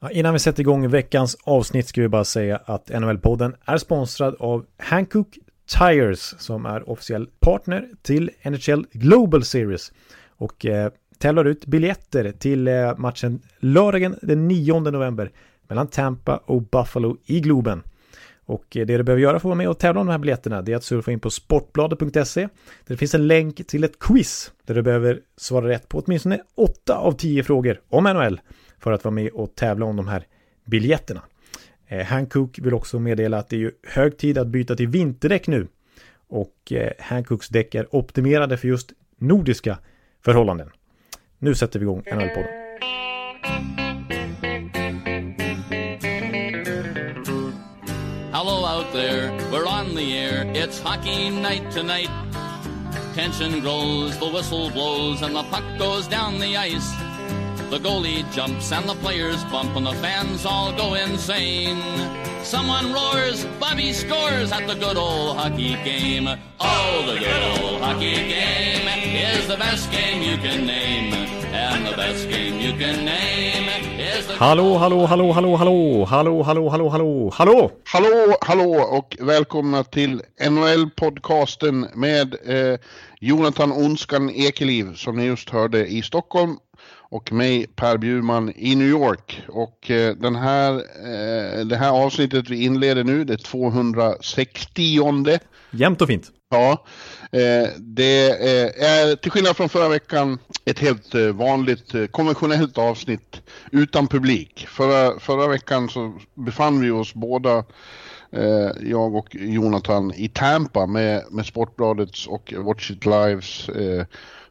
Ja, innan vi sätter igång veckans avsnitt ska vi bara säga att NHL-podden är sponsrad av Hankook Tires som är officiell partner till NHL Global Series och eh, tävlar ut biljetter till eh, matchen lördagen den 9 november mellan Tampa och Buffalo i Globen. Och eh, det du behöver göra för att vara med och tävla om de här biljetterna det är att surfa in på sportbladet.se. Där det finns en länk till ett quiz där du behöver svara rätt på åtminstone 8 av 10 frågor om NHL för att vara med och tävla om de här biljetterna. Eh, Hankook vill också meddela att det är ju hög tid att byta till vinterdäck nu. Och eh, Hancooks däck är optimerade för just nordiska förhållanden. Nu sätter vi igång NHL-podden. Hello out there, we're on the air. It's hockey night tonight. Tension grows, the whistle blows, and the puck goes down the ice. The goalie jumps and the players bump and the fans all go insane. Someone roars, Bobby scores at the good old hockey game. Oh, the good old hockey game is the best game you can name. And the best game you can name is the... Hallå, hallå, hallå, hallå, hallå, hallå, hallå, hallå, hallå, hallå! Hallå, hallå och välkomna till NHL-podcasten med eh, Jonathan Onskan Ekeliv som ni just hörde i Stockholm och mig Per Bjurman i New York. Och eh, den här, eh, det här avsnittet vi inleder nu, det 260 Jämnt och fint. Ja, eh, det är till skillnad från förra veckan ett helt vanligt konventionellt avsnitt utan publik. Förra, förra veckan så befann vi oss båda jag och Jonathan i Tampa med, med Sportbladets och Watch It Lives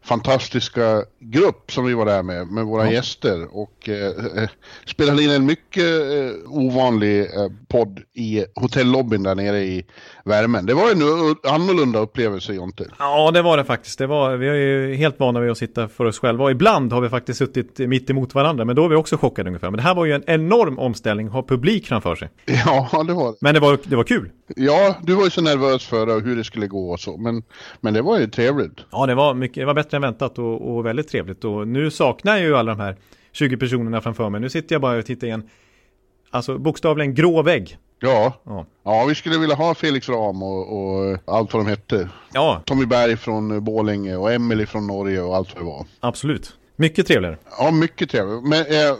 fantastiska grupp som vi var där med, med våra Ja. gäster och eh, eh, spelade in en mycket eh, ovanlig eh, podd i hotellobbyn där nere i värmen. Det var en annorlunda upplevelse Jonte. Ja, det var det faktiskt. Det var, vi är ju helt vana vid att sitta för oss själva. Och ibland har vi faktiskt suttit mitt emot varandra, men då är vi också chockade ungefär. Men det här var ju en enorm omställning, att ha publik framför sig. Ja, det var det. Men det var, det var kul. Ja, du var ju så nervös för hur det skulle gå och så, men, men det var ju trevligt. Ja, det var, mycket, det var bättre än väntat och, och väldigt trevligt. Och nu saknar jag ju alla de här 20 personerna framför mig. Nu sitter jag bara och tittar i en, alltså bokstavligen grå vägg. Ja, Ja, ja vi skulle vilja ha Felix Ram och, och allt vad de hette. ja Tommy Berg från Borlänge och Emily från Norge och allt vad det var. absolut. Mycket trevligare. Ja, mycket trevligt. Men eh,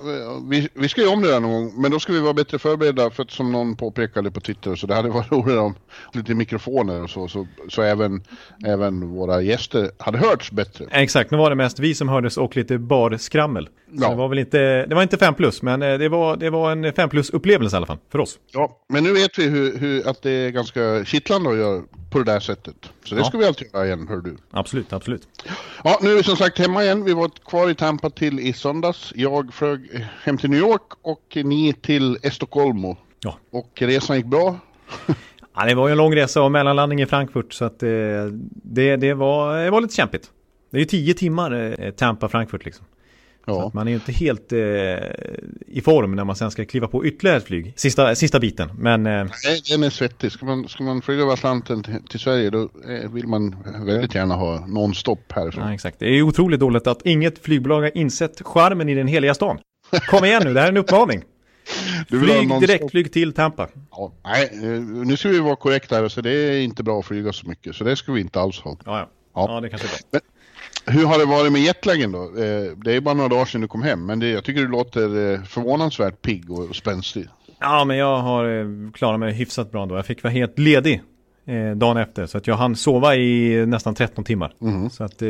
vi, vi ska ju om det där någon gång, men då ska vi vara bättre förberedda för att som någon påpekade på Twitter så det hade varit roligare om lite mikrofoner och så, så, så även, även våra gäster hade hörts bättre. Exakt, nu var det mest vi som hördes och lite barskrammel. Ja. det var väl inte, det var inte 5 plus, men eh, det var, det var en 5 plus upplevelse i alla fall, för oss. Ja, men nu vet vi hur, hur, att det är ganska kittlande att göra på det där sättet. Så det Ja. ska vi alltid göra igen, hör du. Absolut, absolut. Ja, nu är vi som sagt hemma igen. Vi var kvar i Tampa till i söndags. Jag flög hem till New York och ni till Estocolmo. Ja. Och resan gick bra. Ja, det var ju en lång resa och mellanlandning i Frankfurt, så att eh, det, det, var, det var lite kämpigt. Det är ju 10 timmar eh, Tampa-Frankfurt liksom. Ja. man är ju inte helt eh, i form när man sen ska kliva på ytterligare ett flyg. Sista, sista biten, men eh, Nej, den är svettig. Ska man, ska man flyga över Atlanten till, till Sverige då eh, vill man väldigt gärna ha non-stop härifrån. ja, exakt. Det är otroligt dåligt att inget flygbolag har insett charmen i den heliga stan. Kom igen nu, det här är en uppmaning. Du Flyg non-stop. direktflyg till Tampa. Ja, nej, eh, nu ska vi vara korrekta här. Så det är inte bra att flyga så mycket. Så det ska vi inte alls ha. Ja, ja. Ja. ja det kanske är bra. Hur har det varit med jetlagen då? Eh, Det är bara några dagar sedan du kom hem. Men det, jag tycker du låter eh, förvånansvärt pigg och spänstig. Ja, men jag har eh, klarat mig hyfsat bra då. Jag fick vara helt ledig dagen efter. Så att jag hann sova i nästan 13 timmar. Så att,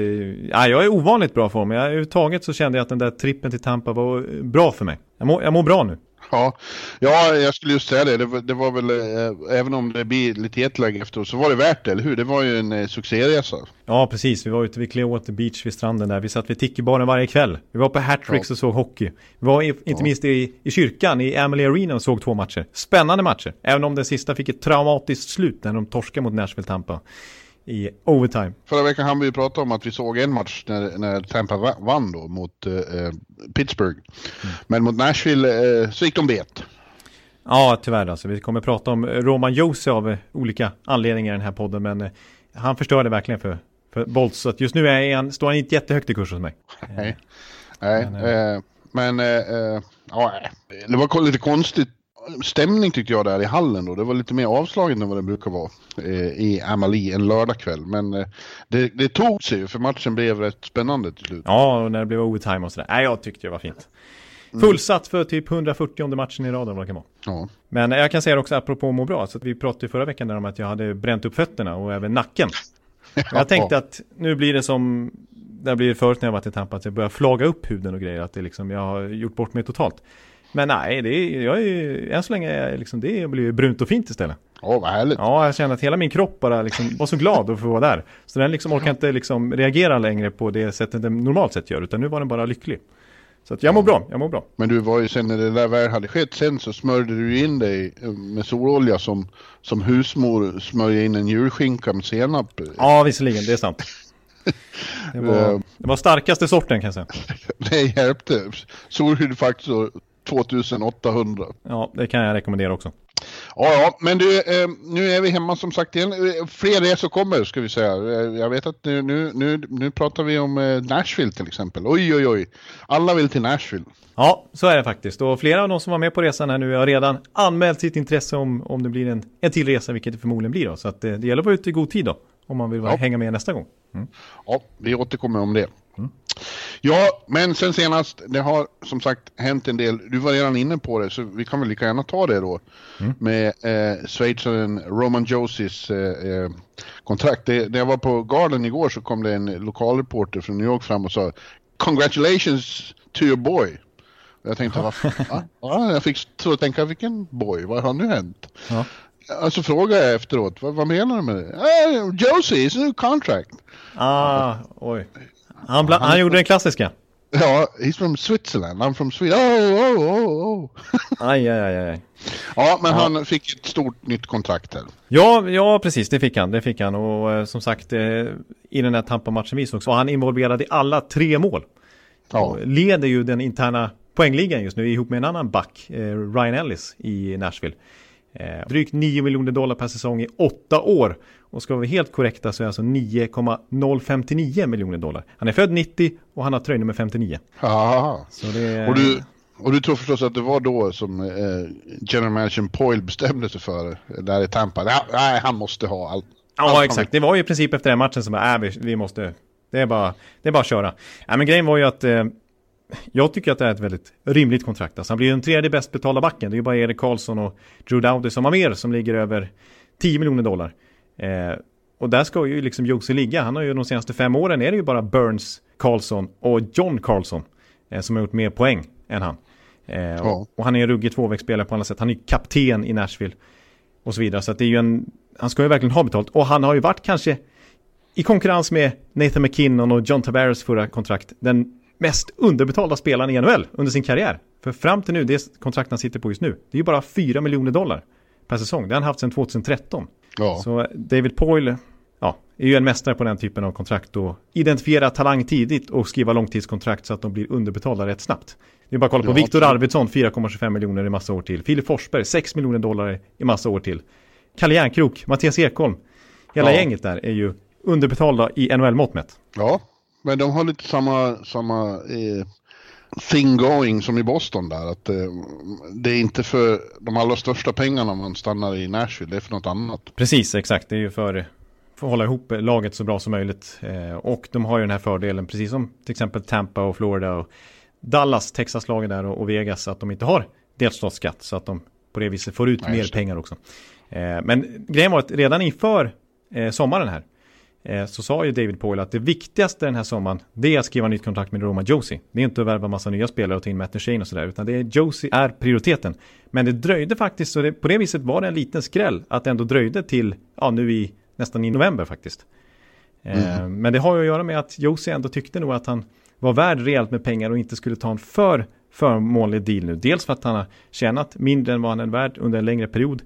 ja, jag är ovanligt bra form. Jag, överhuvudtaget så kände jag att den där trippen till Tampa var bra för mig. Jag mår, jag mår bra nu. Ja, ja, jag skulle just säga det. Det var, det var väl, eh, även om det blir lite jetlag efteråt, så var det värt det, eller hur? Det var ju en eh, succéresa. Ja, precis. Vi var ute vid Clearwater Beach vid stranden där. Vi satt vid Tiki-baren varje kväll. Vi var på Hattricks Ja. och såg hockey. Vi var i, inte minst i, i kyrkan i Amalie Arena och såg två matcher. Spännande matcher. Även om den sista fick ett traumatiskt slut när de torskade mot Nashville Tampa i overtime. Förra veckan hann vi prata om att vi såg en match när, när Tampa va- vann då mot eh, eh, Pittsburgh. Men mot Nashville eh, så gick de bet. Ja, tyvärr alltså. Vi kommer prata om Roman Josi av olika anledningar i den här podden, men eh, han förstörde verkligen för, för Bolts. Så att just nu är han, står han inte jättehögt i kurs hos mig. Nej. Nej, Men, eh, men eh, ja, det var lite konstigt stämning tyckte jag där i hallen då. Det var lite mer avslagen än vad det brukar vara eh, i Amalie en lördagkväll. Men eh, det, det, tog sig för matchen blev rätt spännande till slut. Ja, och när det blev overtime och sådär. Nej, jag tyckte det var fint. Mm. Fullsatt för typ 140 matchen i raden vad det kan vara. Ja. Men jag kan säga också apropå må bra, så att vi pratade ju förra veckan där om att jag hade bränt upp fötterna och även nacken. Ja. Jag tänkte att nu blir det som det blir förut när jag varit i Tampa, att jag börjar flaga upp huden och grejer, att det liksom, jag har gjort bort mig totalt. Men nej, det är, jag är, än så länge är liksom, det blir brunt och fint istället. Åh, oh, vad härligt. Ja, jag känner att hela min kropp bara liksom var så glad att få vara där. Så den liksom orkar inte liksom reagera längre på det sättet den normalt sett gör, utan nu var den bara lycklig. Så att jag mår bra, jag mår bra. Men du var ju sen när det där väl hade skett sen så smörjde du in dig med sololja som, som husmor smörjer in en julskinka med senap. Ja, visserligen, det är sant. Det var, eh. det var starkaste sorten kan jag säga. Det hjälpte. Solskyddsfaktor 2800. Ja, det kan jag rekommendera också. Ja, ja, men du, eh, nu är vi hemma som sagt igen. Fler resor kommer, ska vi säga. Eh, jag vet att nu, nu, nu, nu pratar vi om eh, Nashville till exempel. Oj, oj, oj. Alla vill till Nashville. Ja, så är det faktiskt. Och flera av de som var med på resan här nu har redan anmält sitt intresse om, om det blir en, en till resa, vilket det förmodligen blir då. Så att det, det gäller att vara ute i god tid då, om man vill ja. hänga med nästa gång. Mm. Ja, vi återkommer om det. Ja, men sen senast, det har som sagt hänt en del. Du var redan inne på det, så vi kan väl lika gärna ta det då. Mm. Med eh, schweizaren Roman Josies eh, eh, kontrakt. Det, när jag var på Garden igår så kom det en lokalreporter från New York fram och sa Congratulations to your boy. Jag tänkte, vad ja, jag fick så tänka, vilken boy, vad har nu hänt? Ja. Alltså frågade jag efteråt, vad, vad menar du med det? Uh, Josie, it's a new contract. Ah, oj. Han, han, han gjorde den klassiska. Ja, he's from Switzerland, I'm from Sweden. Oh, oh, oh, oh. aj, aj, aj, aj. Ja, men ja. han fick ett stort nytt kontrakt här. Ja, ja, precis, det fick han. Det fick han. Och eh, som sagt, eh, i den här Tampa-matchen vi såg så var han involverad i alla tre mål. Ja. Och leder ju den interna poängligan just nu ihop med en annan back, eh, Ryan Ellis i Nashville. Eh, drygt 9 miljoner dollar per säsong i åtta år. Och ska vi vara helt korrekta så är det alltså 9,059 miljoner dollar. Han är född 90 och han har tröjnummer 59. Ja. Och, du, och du tror förstås att det var då som eh, General Manager Poyle bestämde sig för där i Tampa. Nej, han måste ha allt. Ja, exakt. Det var ju i princip efter den matchen som bara, äh, vi, vi måste, det är bara, det är bara att köra. Ja, men grejen var ju att eh, jag tycker att det är ett väldigt rimligt kontrakt. Alltså han blir den tredje bäst betalda backen. Det är ju bara Erik Karlsson och Drew Dowdy som har mer som ligger över 10 miljoner dollar. Eh, och där ska ju liksom Josie ligga. Han har ju de senaste fem åren är det ju bara Burns, Karlsson och John Karlsson eh, som har gjort mer poäng än han. Eh, ja. och, och, han är en ruggig tvåvägsspelare på alla sätt. Han är ju kapten i Nashville och så vidare. Så att det är ju en, han ska ju verkligen ha betalt. Och han har ju varit kanske i konkurrens med Nathan McKinnon och John Tavares förra kontrakt den mest underbetalda spelaren i NHL under sin karriär. För fram till nu, det kontrakt han sitter på just nu, det är ju bara 4 miljoner dollar per säsong. Det har han haft sedan 2013. Ja. Så David Poyle ja, är ju en mästare på den typen av kontrakt och identifiera talang tidigt och skriva långtidskontrakt så att de blir underbetalda rätt snabbt. Det är bara att kolla på ja, Viktor Arvidsson, 4,25 miljoner i massa år till. Filip Forsberg, 6 miljoner dollar i massa år till. Kalle Järnkrok, Mattias Ekholm. Hela ja. gänget där är ju underbetalda i NHL-mått mätt. Ja, men de har lite samma, samma eh, thing going som i Boston där. Att eh, det är inte för de allra största pengarna man stannar i Nashville, det är för något annat. Precis, exakt. Det är ju för, för att hålla ihop laget så bra som möjligt. Eh, och de har ju den här fördelen, precis som till exempel Tampa och Florida och Dallas, Texas-lagen där och, och, Vegas, att de inte har delstatsskatt. Så att de på det viset får ut Nej, mer pengar också. Eh, men grejen var att redan inför eh, sommaren här så sa ju David Poyle att det viktigaste den här sommaren det är att skriva nytt kontrakt med Roma Josie. Det är inte att värva massa nya spelare och ta in Matt Shane och sådär utan det är Josie är prioriteten. Men det dröjde faktiskt så det, på det viset var det en liten skräll att det ändå dröjde till ja, nu i nästan i november faktiskt. Eh, mm. Men det har ju att göra med att Josie ändå tyckte nog att han var värd rejält med pengar och inte skulle ta en för förmånlig deal nu. Dels för att han har tjänat mindre än vad han är värd under en längre period.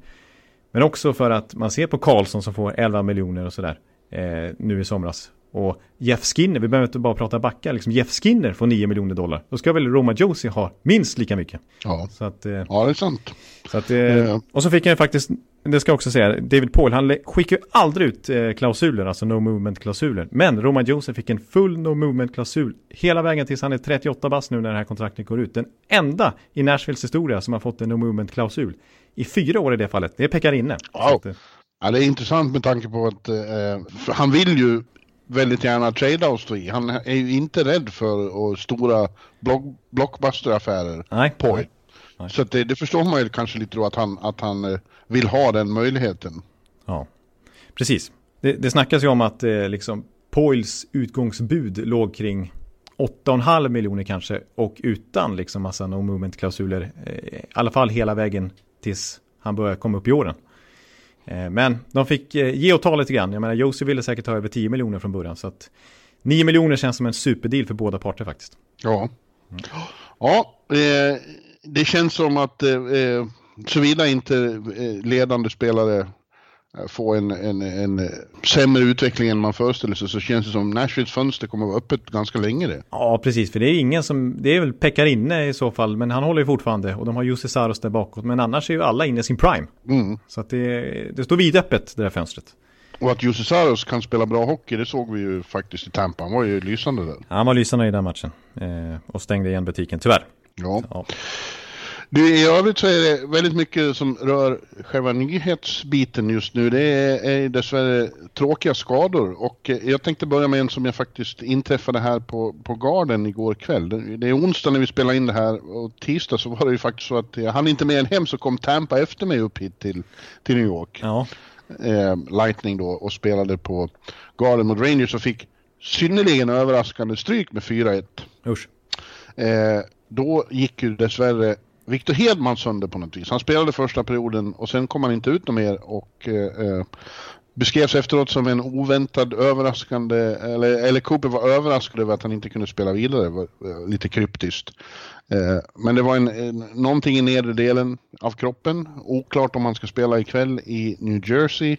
Men också för att man ser på Karlsson som får 11 miljoner och sådär eh, nu i somras. Och Jeff Skinner, vi behöver inte bara prata backar, liksom Jeff Skinner får 9 miljoner dollar. Då ska väl Roma Josie ha minst lika mycket. Ja, Så att, eh, ja det är sant. så att, eh, Ja. Och så fick han ju faktiskt, det ska jag också säga, David Paul, han skickar ju aldrig ut eh, klausuler, alltså no movement-klausuler. Men Roman Josef fick en full no movement-klausul hela vägen tills han är 38 bast nu när det här kontraktet går ut. Den enda i Nashvilles historia som har fått en no movement-klausul. I fyra år i det fallet, det är Pekarinne. Wow. Ja, det är intressant med tanke på att eh, han vill ju väldigt gärna trada oss i. Han är ju inte rädd för stora block, blockbuster-affärer. nej, på. nej. Så det, det förstår man ju kanske lite då att han, att han eh, vill ha den möjligheten. Ja, precis. Det, det snackas ju om att eh, liksom Poils utgångsbud låg kring 8,5 miljoner kanske och utan liksom massa no movement-klausuler. Eh, I alla fall hela vägen tills han börjar komma upp i åren. Eh, men de fick eh, ge och ta lite grann. Jag menar, Josie ville säkert ta över 10 miljoner från början. Så att 9 miljoner känns som en superdeal för båda parter faktiskt. Ja. Ja, eh, det känns som att eh, eh såvida inte ledande spelare eh, får en, en, en sämre utveckling än man föreställer sig så känns det som Nashvilles fönster kommer att vara öppet ganska länge det. Ja, precis. För det är ingen som... Det är väl Pekar inne i så fall. Men han håller ju fortfarande. Och de har Jussi Saros där bakåt. Men annars är ju alla inne i sin prime. Mm. Så att det, det står vidöppet det där fönstret. Och att Jussi Saros kan spela bra hockey, det såg vi ju faktiskt i Tampa. Han var ju lysande där. Han var lysande i den matchen. Eh, och stängde igen butiken, tyvärr. Ja. Ja. Du, I övrigt så är det väldigt mycket som rör själva nyhetsbiten just nu. Det är, är dessvärre tråkiga skador och eh, jag tänkte börja med en som jag faktiskt inträffade här på, på Garden igår kväll. Det är onsdag när vi spelar in det här och tisdag så var det ju faktiskt så att jag hann inte mer än hem så kom Tampa efter mig upp hit till, till New York. Ja, Eh, Lightning då och spelade på Garden mot Rangers och fick synnerligen överraskande stryk med 4-1. usch. Eh, då gick ju dessvärre Victor Hedman sönder på något vis. Han spelade första perioden och sen kom han inte ut något mer och eh, eh, beskrevs efteråt som en oväntad överraskande, eller, eller Cooper var överraskad över att han inte kunde spela vidare, var, eh, lite kryptiskt. Eh, men det var en, en, någonting i nedre delen av kroppen, oklart om han ska spela ikväll i New Jersey.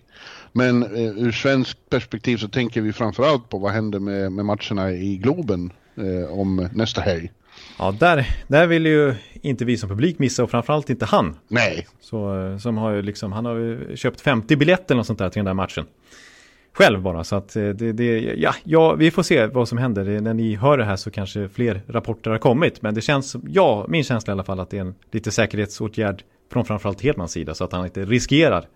Men eh, ur svensk perspektiv så tänker vi framförallt på vad händer med, med matcherna i Globen eh, om nästa helg. Ja, där, där vill ju inte vi som publik missa och framförallt inte han. Nej, Så, eh, som har ju liksom, han har ju köpt 50 biljetter eller sånt där till den där matchen. Själv bara, så att eh, det, det ja, ja, vi får se vad som händer. När ni hör det här så kanske fler rapporter har kommit. Men det känns, ja, min känsla i alla fall att det är en lite säkerhetsåtgärd från framförallt Hedmans sida. Så att han inte riskerar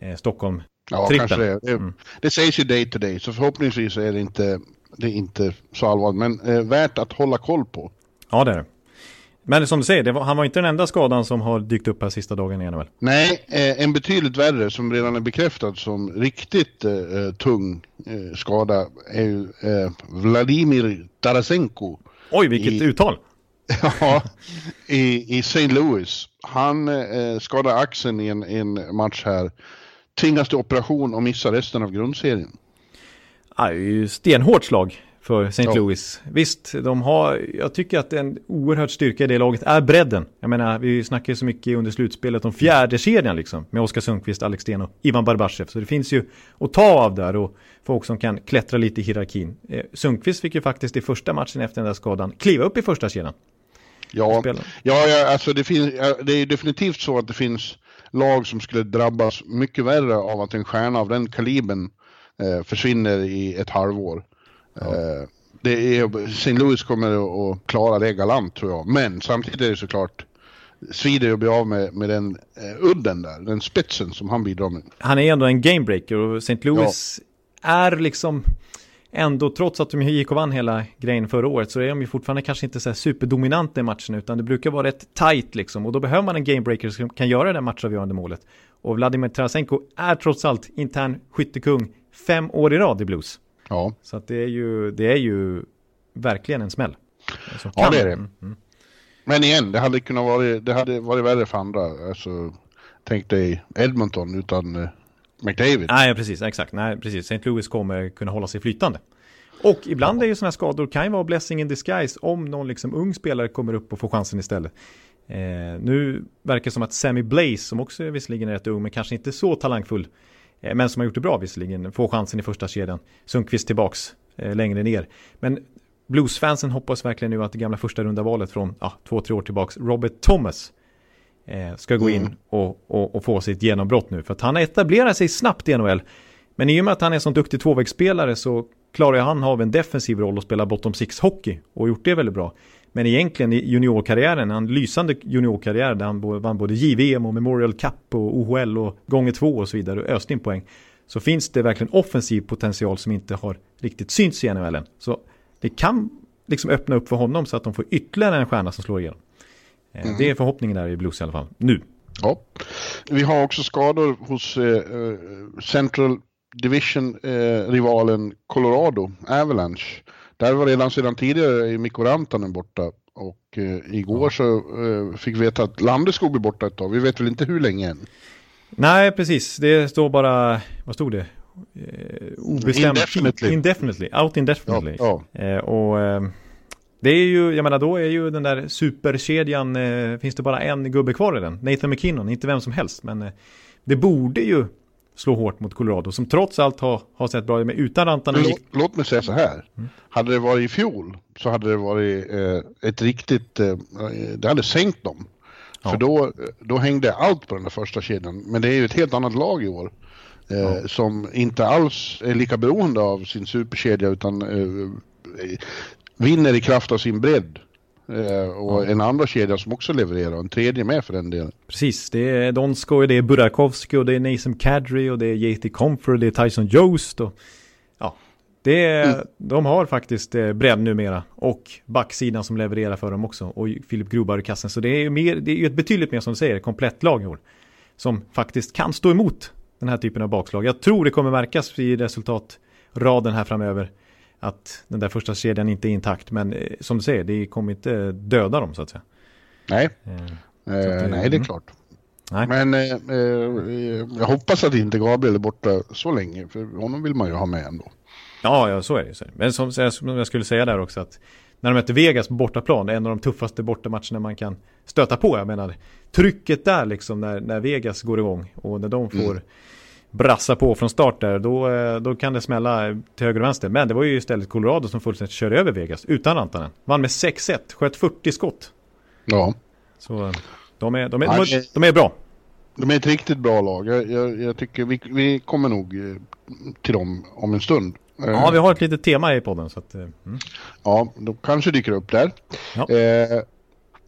eh, Stockholm. ja Trippen. kanske det. Det, Mm. det sägs ju day to day, så förhoppningsvis är det inte, det är inte så allvarligt. Men eh, värt att hålla koll på. Ja, det är det. Men som du säger, var, han var inte den enda skadan som har dykt upp här sista dagen i NHL. Nej, eh, en betydligt värre som redan är bekräftad som riktigt eh, eh, tung eh, skada är ju eh, Vladimir Tarasenko. Oj, vilket I- uttal! Ja, i, i St. Louis. Han eh, skadade axeln i en, en match här. Tvingas till operation och missar resten av grundserien. Ja, det är ju stenhårt slag för St. Ja. Louis. Visst, de har, jag tycker att en oerhört styrka i det laget är bredden. Jag menar, vi snackar ju så mycket under slutspelet om fjärde kedjan liksom. Med Oskar Sundqvist, Alex Sten och Ivan Barbashev. Så det finns ju att ta av där och folk som kan klättra lite i hierarkin. Eh, Sundqvist fick ju faktiskt i första matchen efter den där skadan kliva upp i första kedjan. Ja, ja, alltså det, finns, det är definitivt så att det finns lag som skulle drabbas mycket värre av att en stjärna av den kalibern eh, försvinner i ett halvår. Eh, det är, St. Louis kommer att- klara det galant tror jag. Men samtidigt är det såklart svider att bli av med, med den eh, udden där, den spetsen som han bidrar med. Han är ändå en gamebreaker och St. Louis är liksom ändå, trots att de gick och vann hela grejen förra året, så är de ju fortfarande kanske inte så här superdominanta i matchen, utan det brukar vara rätt tight liksom. Och då behöver man en gamebreaker som kan göra det matchavgörande målet. Och Vladimir Tarasenko är trots allt intern skyttekung fem år i rad i Blues. Ja, Så att det är ju, det är ju verkligen en smäll. Som Ja, det är det. Mm, mm. men igen, det hade kunnat vara, det hade varit värre för andra. Alltså, tänk dig Edmonton utan eh, McDavid. Nej, precis, exakt. Nej, precis. St. Louis kommer kunna hålla sig flytande. Och ibland är ju sådana här skador kan ju vara blessing in disguise om någon liksom ung spelare kommer upp och får chansen istället. Eh, nu verkar det som att Sammy Blaze, som också visserligen är rätt ung men kanske inte så talangfull, men som har gjort det bra visserligen. Får chansen i första kedjan. Sundqvist tillbaks eh, längre ner. Men Bluesfansen hoppas verkligen nu att det gamla första runda valet från ja, två, tre år tillbaks, Robert Thomas, eh, ska gå in mm. och, och, och, få sitt genombrott nu. För att han har etablerat sig snabbt i NHL. Men i och med att han är så duktig tvåvägsspelare så klarar han av en defensiv roll och spela bottom six hockey och gjort det väldigt bra. Men egentligen i juniorkarriären, en lysande juniorkarriär där han vann både JVM och Memorial Cup och OHL och gånger två och så vidare och öste in poäng. Så finns det verkligen offensiv potential som inte har riktigt synts i NHL. Så det kan liksom öppna upp för honom så att de får ytterligare en stjärna som slår igenom. Eh, mm. Det är förhoppningen där i Blues i alla fall, nu. Ja. Vi har också skador hos eh, eh Central Division-rivalen eh, Colorado, Avalanche. Där var redan sedan tidigare Mikko Rantanen borta och eh, igår så eh, fick vi veta att Landeskog blir borta ett tag. Vi vet väl inte hur länge än. Nej, precis. Det står bara, vad stod det? Eh, obestämt. Indefinitely. Indefinitely. Out indefinitely. Ja, ja. Eh, och eh, det är ju, jag menar då är ju den där superkedjan, eh, finns det bara en gubbe kvar i den? Nathan McKinnon, inte vem som helst. Men det borde ju slå hårt mot Colorado som trots allt har, har sett bra ut med utan Rantanen. Låt, låt mig säga så här. Mm. Hade det varit i fjol så hade det varit eh, ett riktigt, eh, det hade sänkt dem. Ja. För då, då hängde allt på den där första kedjan. Men det är ju ett helt annat lag i år. Eh, ja. Som inte alls är lika beroende av sin superkedja utan eh, vinner i kraft av sin bredd. Eh, och en andra kedja som också levererar, en tredje med för den delen. Precis, det är Donsko, det är Burakovsky och det är Nasem Kadri och det är J.T. Comfort och det är Tyson Jost och ja, det är, mm. de har faktiskt eh, bredd numera och backsidan som levererar för dem också och Filip Grobar i kassen. Så det är ju mer, det är ju ett betydligt mer som du säger, komplett lag i år. Som faktiskt kan stå emot den här typen av bakslag. Jag tror det kommer märkas i resultatraden här framöver att den där första kedjan inte är intakt. Men eh, som du säger, det kommer inte döda dem så att säga. Nej, eh, eh, nej det är mm. klart. Nej. Men jag hoppas att inte Gabriel är borta så länge, för honom vill man ju ha med ändå. Ja, ja så är det ju. Men som, som jag skulle säga där också att när de möter Vegas på bortaplan, det är en av de tuffaste bortamatcherna man kan stöta på. Jag menar, trycket där liksom när, när Vegas går igång och när de får mm brassa på från start där, då, eh, då kan det smälla till höger och vänster. Men det var ju istället Colorado som fullständigt körde över Vegas utan Rantanen. Vann med 6-1, sköt 40 skott. Ja. Så eh, de är, de är, de är, de är bra. De är ett riktigt bra lag. Jag, jag, jag tycker vi, vi, kommer nog eh, till dem om en stund. Ja, vi har ett litet tema i podden. Så att, mm. Ja, de kanske dyker upp där. Ja. Eh,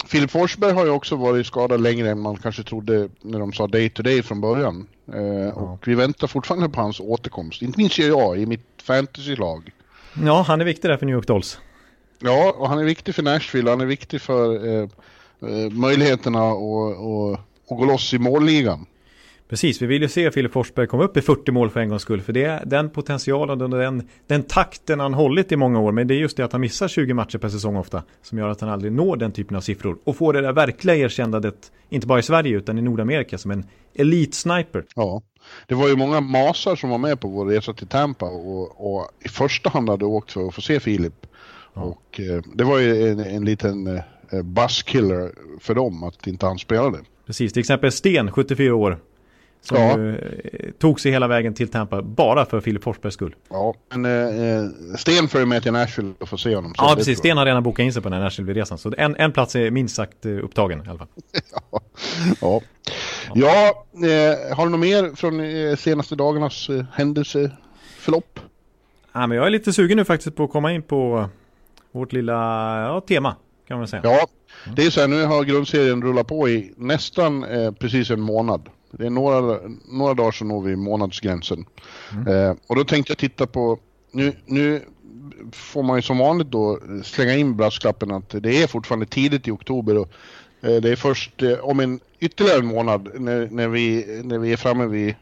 Filip Forsberg har ju också varit skadad längre än man kanske trodde när de sa day to day från början. Eh, ja. Och vi väntar fortfarande på hans återkomst. Inte minst jag i mitt fantasylag. Ja, han är viktig där för New York Dolls. Ja, och han är viktig för Nashville. Han är viktig för eh, eh, möjligheterna att gå loss i målligan. Precis, vi vill ju se Filip Forsberg komma upp i 40 mål för en gångs skull. För det är den potentialen och den, den takten han hållit i många år. Men det är just det att han missar 20 matcher per säsong ofta. Som gör att han aldrig når den typen av siffror. Och får det där verkliga erkännandet, inte bara i Sverige utan i Nordamerika, som en elitsniper. Ja, det var ju många masar som var med på vår resa till Tampa och, och i första hand hade åkt för att få se Filip. Ja. Och eh, det var ju en, en liten eh, buskiller för dem att inte han spelade. Precis, till exempel Sten, 74 år, som ja. ju, eh, tog sig hela vägen till Tampa bara för Filip Forsbergs skull. Ja, men eh, Sten följer med till Nashville och får se honom. Ja, precis. Sten har redan bokat in sig på den här Nashville-resan. Så en, en plats är minst sagt eh, upptagen i alla fall. ja, ja. ja eh, har du något mer från eh, senaste dagarnas eh, händelseförlopp? Ja, men jag är lite sugen nu faktiskt på att komma in på vårt lilla ja, tema. Kan man säga. Ja, det är så här, nu har grundserien rullat på i nästan eh, precis en månad. Det är några, några dagar så når vi månadsgränsen. Mm. Eh, och då tänkte jag titta på, nu, nu får man ju som vanligt då slänga in brasklappen att det är fortfarande tidigt i oktober och eh, det är först eh, om en ytterligare en månad när, när, vi, när vi är framme vid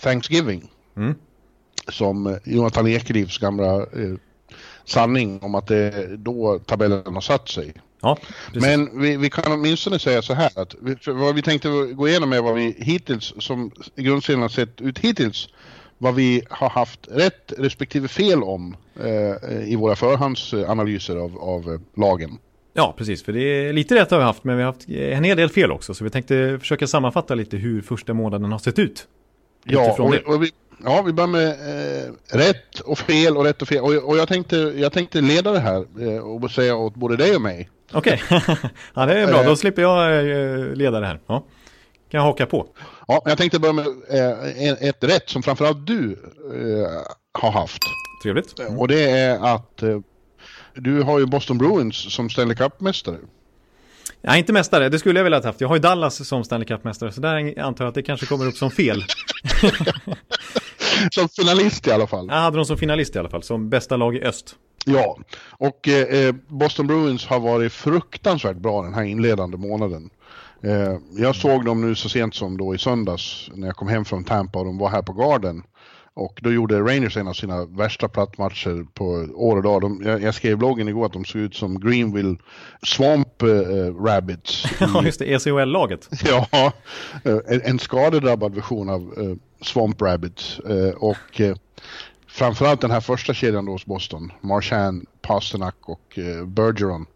Thanksgiving. Mm. Som Jonathan Ekelivs gamla eh, sanning om att det är då tabellen har satt sig. Ja, Men vi, vi, kan åtminstone säga så här att vi, vad vi tänkte gå igenom är vad vi hittills, som grundserien har sett ut hittills, vad vi har haft rätt respektive fel om eh, i våra förhandsanalyser av, av eh, lagen. Ja, precis. För det är lite rätt har vi haft, men vi har haft en hel del fel också. Så vi tänkte försöka sammanfatta lite hur första månaden har sett ut. Ja, och, och vi, ja, vi börjar med eh, rätt och fel och rätt och fel. Och, och jag, tänkte, jag tänkte leda det här eh, och säga åt både dig och mig. Okej, okay. ja det är bra. Då slipper jag eh, leda det här. Ja. Kan jag haka på? Ja, jag tänkte börja med eh, ett rätt som framförallt du eh, har haft. Trevligt. Mm. Och det är att du har ju Boston Bruins som Stanley Cup-mästare. Ja, inte mästare, det skulle jag vilja ha haft. Jag har ju Dallas som Stanley Cup-mästare, så där antar jag att det kanske kommer upp som fel. som finalist i alla fall. Jag hade dem som finalist i alla fall, som bästa lag i öst. Ja, och eh, Boston Bruins har varit fruktansvärt bra den här inledande månaden. Eh, jag såg dem nu så sent som då i söndags när jag kom hem från Tampa och de var här på Garden. Och då gjorde Rangers en av sina värsta plattmatcher på år och dag. De, jag, jag skrev i bloggen igår att de såg ut som Greenville Swamp äh, Rabbits. Ja, just det, ECHL-laget. ja, äh, en skadedrabbad version av äh, Swamp Rabbits. och framförallt den här första kedjan då hos Boston, Marchand, Pasternak och Bergeron.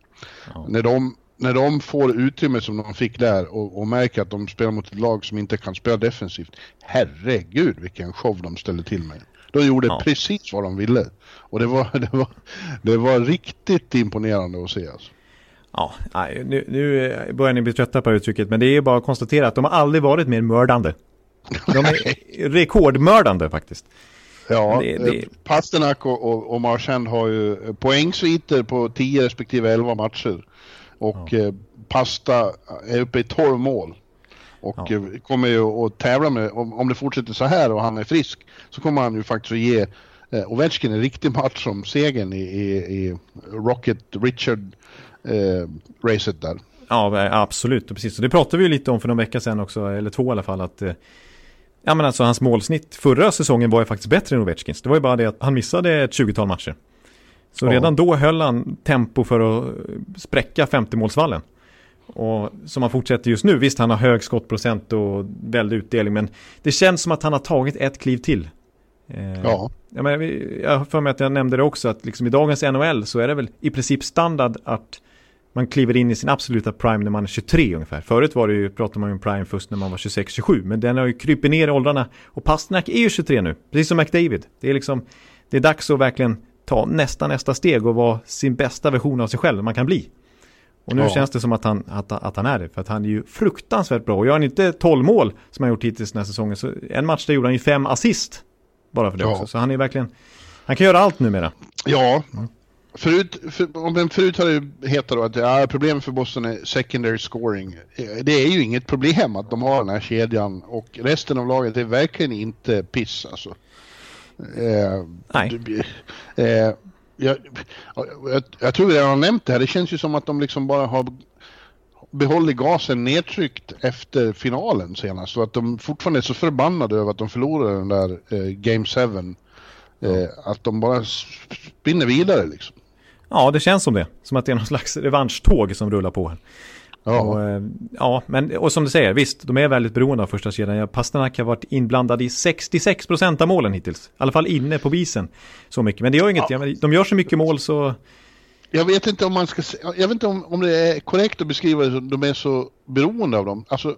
Ja. När de när de får utrymme som de fick där och, och, märker att de spelar mot ett lag som inte kan spela defensivt. Herregud vilken show de ställde till med. De gjorde ja. precis vad de ville. Och det var, det var, det var riktigt imponerande att se alltså. Ja, nu, nu börjar ni bli trötta på uttrycket, men det är bara att konstatera att de har aldrig varit mer mördande. De är rekordmördande faktiskt. Ja, det, det... Eh, Pasternak och, och, och Marchand har ju poängsviter på 10 respektive 11 matcher. Och ja. Eh, Pasta är uppe i 12 mål. Och ja. Eh, kommer ju att tävla med, om, om det fortsätter så här och han är frisk, så kommer han ju faktiskt att ge eh, Ovechkin en riktig match som segern i, i, i Rocket Richard eh, där. Ja, absolut. Precis. Och det pratade vi ju lite om för någon vecka sedan också, eller två i alla fall, att Ja men alltså hans målsnitt förra säsongen var ju faktiskt bättre än Ovechkins. Det var ju bara det att han missade ett 20-tal matcher. Så ja. redan då höll han tempo för att spräcka 50-målsvallen. Och som han fortsätter just nu, visst han har hög skottprocent och väldig utdelning, men det känns som att han har tagit ett kliv till. Eh, ja. Jag, har för mig att jag nämnde det också, att liksom i dagens NHL så är det väl i princip standard att man kliver in i sin absoluta prime när man är 23 ungefär. Förut var det ju, pratade man om prime först när man var 26-27, men den har ju krypit ner i åldrarna. Och Pasternak är ju 23 nu, precis som McDavid. Det är liksom, det är dags att verkligen ta nästa nästa steg och vara sin bästa version av sig själv man kan bli. Och nu ja. känns det som att han, att, att han är det, för att han är ju fruktansvärt bra. Och gör han inte 12 mål som han gjort hittills den här säsongen, så en match där gjorde han ju fem assist. Bara för det ja. också. Så han är verkligen, han kan göra allt numera. Ja, mm. Förut, för, förut har det hetat att ja, problemet för Boston är secondary scoring. Det är ju inget problem att de har den här kedjan och resten av laget är verkligen inte piss alltså. Eh, Nej. Eh, jag, jag, jag tror jag har nämnt det här, det känns ju som att de liksom bara har behållit gasen nedtryckt efter finalen senast. Och att de fortfarande är så förbannade över att de förlorade den där eh, Game 7. Eh, att de bara spinner vidare liksom. Ja, det känns som det. Som att det är någon slags revanschtåg som rullar på. Ja. Och, eh, ja, men och som du säger, visst, de är väldigt beroende av första kedjan. Pasternak har varit inblandad i 66% av målen hittills. I alla fall inne på bisen. Så mycket, men det gör inget. Ja. De gör så mycket mål så... Jag vet inte om man ska jag vet inte om, om det är korrekt att beskriva det som de är så beroende av dem. Alltså,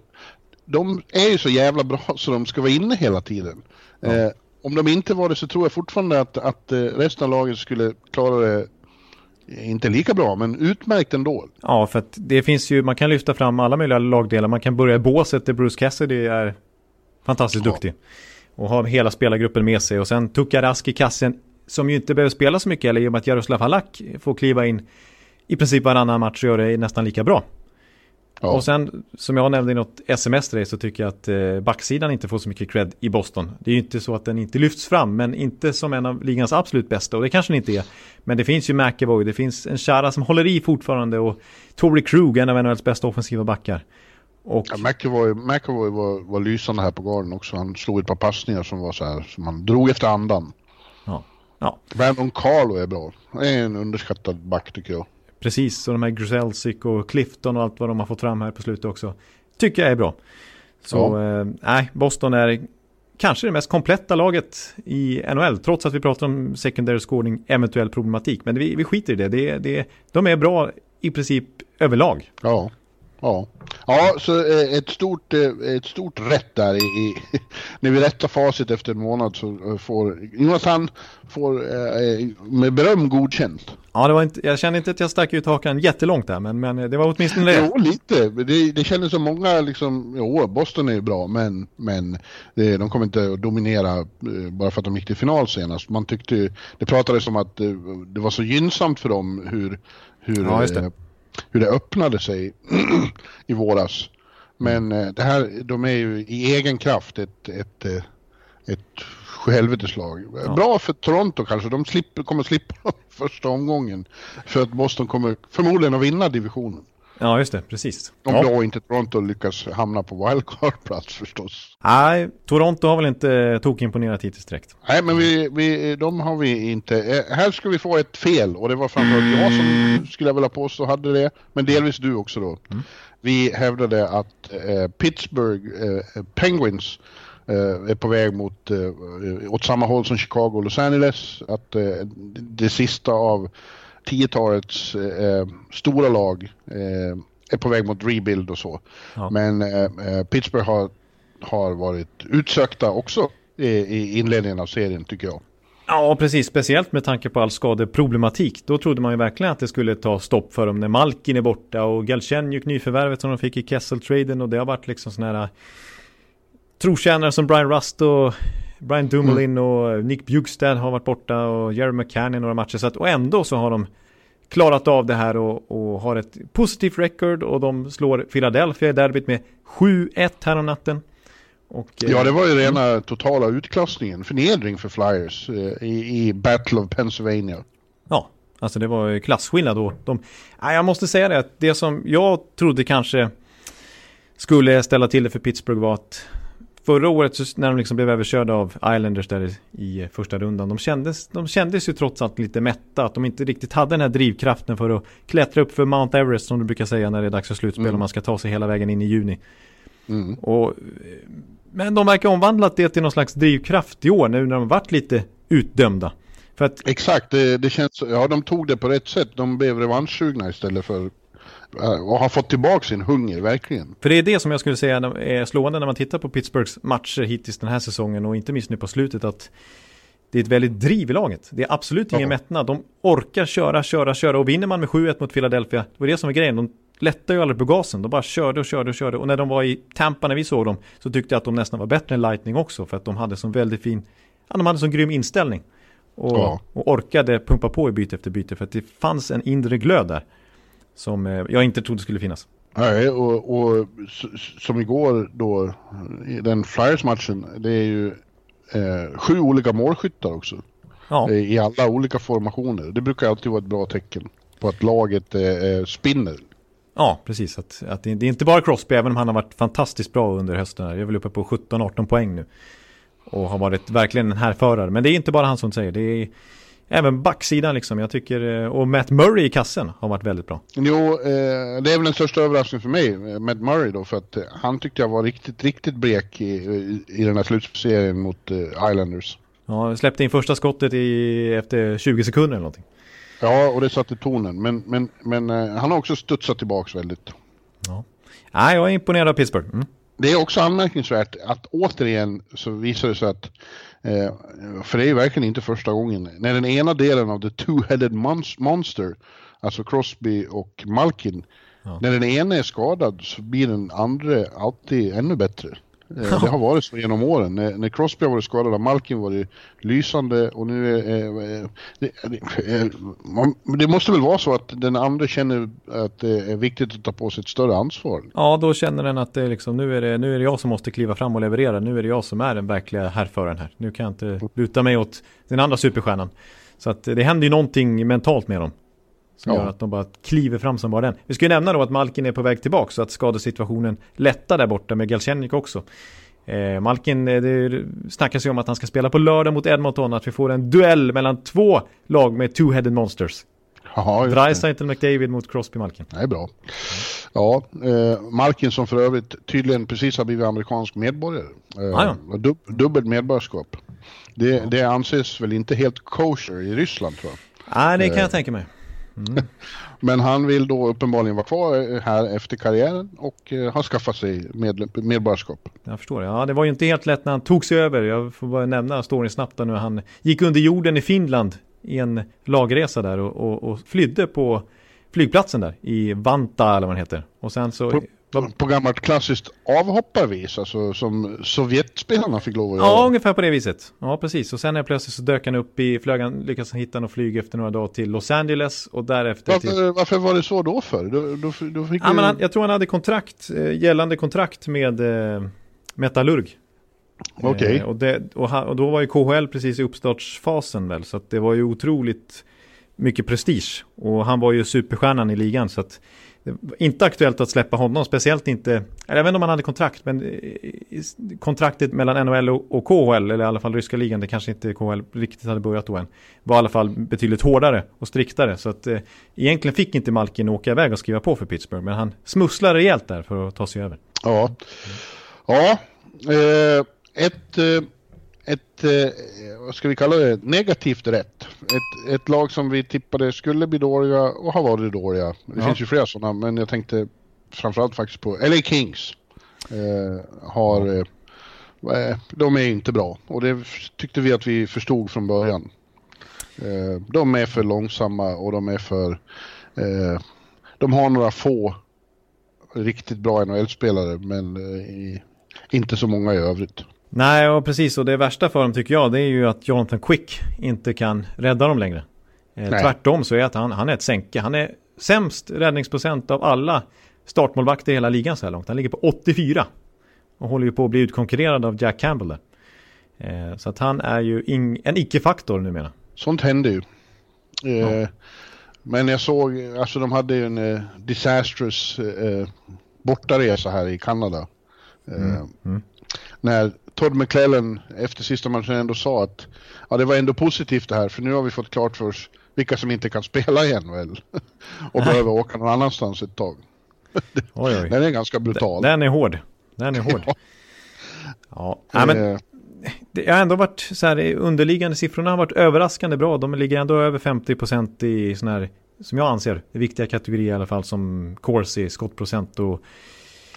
de är ju så jävla bra så de ska vara inne hela tiden. Ja. Eh, om de inte var det så tror jag fortfarande att, att eh, resten av laget skulle klara det inte lika bra, men utmärkt ändå. Ja, för att det finns ju, man kan lyfta fram alla möjliga lagdelar. Man kan börja i båset där Bruce Cassidy är fantastiskt ja. duktig. Och har hela spelargruppen med sig. Och sen Tuka Rask i kassen, som ju inte behöver spela så mycket, eller i och med att Jaroslav Halak får kliva in i princip varannan match och göra det nästan lika bra. Ja. Och sen, som jag nämnde i något sms till dig, så tycker jag att eh, backsidan inte får så mycket cred i Boston. Det är ju inte så att den inte lyfts fram, men inte som en av ligans absolut bästa. Och det kanske den inte är. Men det finns ju McEvoy, det finns en Chara som håller i fortfarande och Tory Krug, en av NHLs bästa offensiva backar. Och... Ja, McEvoy, McEvoy var, var lysande här på garden också. Han slog ett par passningar som var så här, som han drog efter andan. Ja. ja. Brandon Carlo är bra. Han är en underskattad back tycker jag. Precis, och de här Grzelcyk och Clifton och allt vad de har fått fram här på slutet också. Tycker jag är bra. Så eh, nej, Boston är kanske det mest kompletta laget i NHL. Trots att vi pratar om secondary scoring, eventuell problematik. Men vi, vi skiter i det. det, det de är bra i princip överlag. Ja. Ja, ja så eh, ett stort, eh, ett stort rätt där i, i när vi rättar facit efter en månad så eh, får Jonathan får med beröm godkänt. Ja, det var inte, jag kände inte att jag stack ut hakan jättelångt där, men, men det var åtminstone det. Jo, lite. Det, det kändes som många liksom, jo, Boston är ju bra, men, men de kommer inte att dominera bara för att de gick till final senast. Man tyckte, det pratades om att det var så gynnsamt för dem hur, hur ja, hur det öppnade sig i våras. Men mm. det här, de är ju i egen kraft ett, ett, eh, ett sjuhelveteslag. Ja. Bra för Toronto kanske, de slipper, kommer slippa första omgången. För att Boston kommer förmodligen att vinna divisionen. Ja, just det, precis. Om ja. då inte Toronto lyckas hamna på wildcard-plats förstås. Nej, Toronto har väl inte tokimponerat hittills direkt. Nej, men vi, vi, de har vi inte. Eh, här ska vi få ett fel och det var framförallt jag som skulle jag vilja påstå hade det. Men delvis du också då. Mm. Vi hävdade att eh, Pittsburgh eh, Penguins eh, är på väg mot, eh, åt samma håll som Chicago och Los Angeles. Att det sista av 10-talets eh, stora lag eh, är på väg mot rebuild och så. Ja. Men eh, eh, Pittsburgh har, har varit utsökta också i, i inledningen av serien tycker jag. Ja, precis. Speciellt med tanke på all skadeproblematik. Då trodde man ju verkligen att det skulle ta stopp för dem när Malkin är borta och Galchenjuk nyförvärvet som de fick i Kessel-traden och det har varit liksom sådana här eh, trotjänare som Brian Rust och Brian Dumoulin mm. och Nick Bjugstad har varit borta och Jerry McCann i några matcher. Så att, och ändå så har de klarat av det här och, och har ett positivt record och de slår Philadelphia i derbyt med 7-1 här om natten. Och, ja, det var ju rena mm. totala utklassningen, förnedring för Flyers eh, i, i Battle of Pennsylvania. Ja, alltså det var ju klasskillnad då. De, jag måste säga det, att det som jag trodde kanske skulle ställa till det för Pittsburgh var att förra året så, när de liksom blev överkörda av Islanders där i första rundan. De kändes, de kändes ju trots allt lite mätta. Att de inte riktigt hade den här drivkraften för att klättra upp för Mount Everest som du brukar säga när det är dags för slutspel mm. och man ska ta sig hela vägen in i juni. Mm. Och, men de verkar omvandlat det till någon slags drivkraft i år nu när de varit lite utdömda. Att, Exakt, det, det, känns, ja de tog det på rätt sätt. De blev revanschsugna istället för och har fått tillbaka sin hunger, verkligen. För det är det som jag skulle säga är slående när man tittar på Pittsburghs matcher hittills den här säsongen och inte minst nu på slutet att det är ett väldigt driv i laget. Det är absolut ingen ja. mättnad. De orkar köra, köra, köra och vinner man med 7-1 mot Philadelphia, det var det som var grejen. De lättar ju aldrig på gasen. De bara körde och körde och körde. Och när de var i Tampa när vi såg dem så tyckte jag att de nästan var bättre än Lightning också. För att de hade sån väldigt fin, ja, de hade sån grym inställning. Och, ja. och orkade pumpa på i byte efter byte. För att det fanns en inre glöd där. Som eh, jag inte trodde skulle finnas. Nej, och, och som igår då, i den Flyers-matchen, det är ju eh, sju olika målskyttar också. Ja. Eh, I alla olika formationer. Det brukar alltid vara ett bra tecken på att laget eh, spinner. Ja, precis. Att, att det, det, är inte bara Crosby, även om han har varit fantastiskt bra under hösten. Jag är väl uppe på 17-18 poäng nu. Och har varit verkligen en härförare. Men det är inte bara han som säger. Det är Även backsidan liksom, jag tycker, eh, och Matt Murray i kassen har varit väldigt bra. Jo, eh, det är väl den största överraskningen för mig, eh, Matt Murray då, för att han tyckte jag var riktigt, riktigt blek i, i, i den här slutserien mot Islanders. Ja, släppte in första skottet i, efter 20 sekunder eller någonting. Ja, och det satte tonen, men, men, men han har också studsat tillbaks väldigt. Ja, ja jag är imponerad av Pittsburgh. Mm. Det är också anmärkningsvärt att återigen så visar det sig att Eh, för det är verkligen inte första gången. När den ena delen av the two-headed monster, alltså Crosby och Malkin, ja. när den ena är skadad så blir den andra alltid ännu bättre. Eh, det har varit så genom åren. När, när Crosby har varit skadad har Malkin varit lysande och nu är... Det, det, man, det, måste väl vara så att den andra känner att det är viktigt att ta på sig ett större ansvar? Ja, då känner den att det är liksom, nu, är det, nu är det jag som måste kliva fram och leverera. Nu är det jag som är den verkliga härföraren här. Nu kan jag inte luta mig åt den andra superstjärnan. Så att det händer ju någonting mentalt med dem. Som ja. gör att de bara kliver fram som bara den. Vi ska ju nämna då att Malkin är på väg tillbaka så att skadesituationen lättar där borta med Galchenyuk också. Eh, Malkin, eh, det snackas ju om att han ska spela på lördag mot Edmonton, att vi får en duell mellan två lag med two-headed monsters. Dreisaitl McDavid mot Crosby Malkin. Det är bra. Ja, eh, Malkin som för övrigt tydligen precis har blivit amerikansk medborgare. Eh, ah, ja. dub dubbelt medborgarskap. Det, det anses väl inte helt kosher i Ryssland tror jag. Nej, det kan jag tänka mig. Mm. Men han vill då uppenbarligen vara kvar här efter karriären och eh, har skaffat sig med, medborgarskap. Jag förstår. Ja, det var ju inte helt lätt när han tog sig över. Jag får bara nämna storyn snabbt nu. Han gick under jorden i Finland i en lagresa där och, och, och flydde på flygplatsen där i Vanta eller vad den heter. Och sen så... På, på, gammalt klassiskt avhopparvis, alltså som Sovjetspelarna fick lov att göra. Ja, ungefär på det viset. Ja, precis. Och sen är plötsligt så dök han upp i flögan, lyckades han hitta något flyg efter några dagar till Los Angeles och därefter varför, till... Varför var det så då för? Då, då, då fick ja, men han, jag tror han hade kontrakt, eh, gällande kontrakt med eh, Metallurg. Okej. Okay. Eh, och, och, och, då var ju KHL precis i uppstartsfasen väl, så att det var ju otroligt mycket prestige. Och han var ju superstjärnan i ligan så att inte aktuellt att släppa honom, speciellt inte, jag vet inte om han hade kontrakt, men eh, kontraktet mellan NHL och KHL, eller i alla fall ryska ligan, det kanske inte KHL riktigt hade börjat då än, var i alla fall betydligt hårdare och striktare. Så att eh, egentligen fick inte Malkin åka iväg och skriva på för Pittsburgh, men han smusslade rejält där för att ta sig över. Ja, ja eh, ett eh ett, eh, vad ska vi kalla det, negativt rätt. Ett, ett lag som vi tippade skulle bli dåliga och har varit dåliga. Det ja. finns ju flera sådana, men jag tänkte framförallt faktiskt på LA Kings. Eh, har, eh, eh, de är inte bra och det tyckte vi att vi förstod från början. Eh, de är för långsamma och de är för, eh, de har några få riktigt bra NHL-spelare men inte så många i övrigt. Nej, och precis. Och det värsta för dem tycker jag, det är ju att Jonathan Quick inte kan rädda dem längre. Eh, tvärtom så är att han, han är ett sänke. Han är sämst räddningsprocent av alla startmålvakter i hela ligan så här långt. Han ligger på 84. Och håller ju på att bli utkonkurrerad av Jack Campbell där. Eh, så att han är ju in, en icke-faktor numera. Sånt händer ju. Eh, ja. Men jag såg, alltså de hade ju en eh, disastrous eh, bortaresa här i Kanada. Eh, mm. Mm. När Todd McClellan efter sista matchen ändå sa att ja, det var ändå positivt det här för nu har vi fått klart för oss vilka som inte kan spela igen väl och behöver åka någon annanstans ett tag. oj, oj. Den är ganska brutal. Den, är hård. Den är hård. ja. ja. ja men eh. det har ändå varit så här, underliggande siffrorna har varit överraskande bra. De ligger ändå över 50% i sådana här, som jag anser, viktiga kategorier i alla fall som Corsi, skottprocent och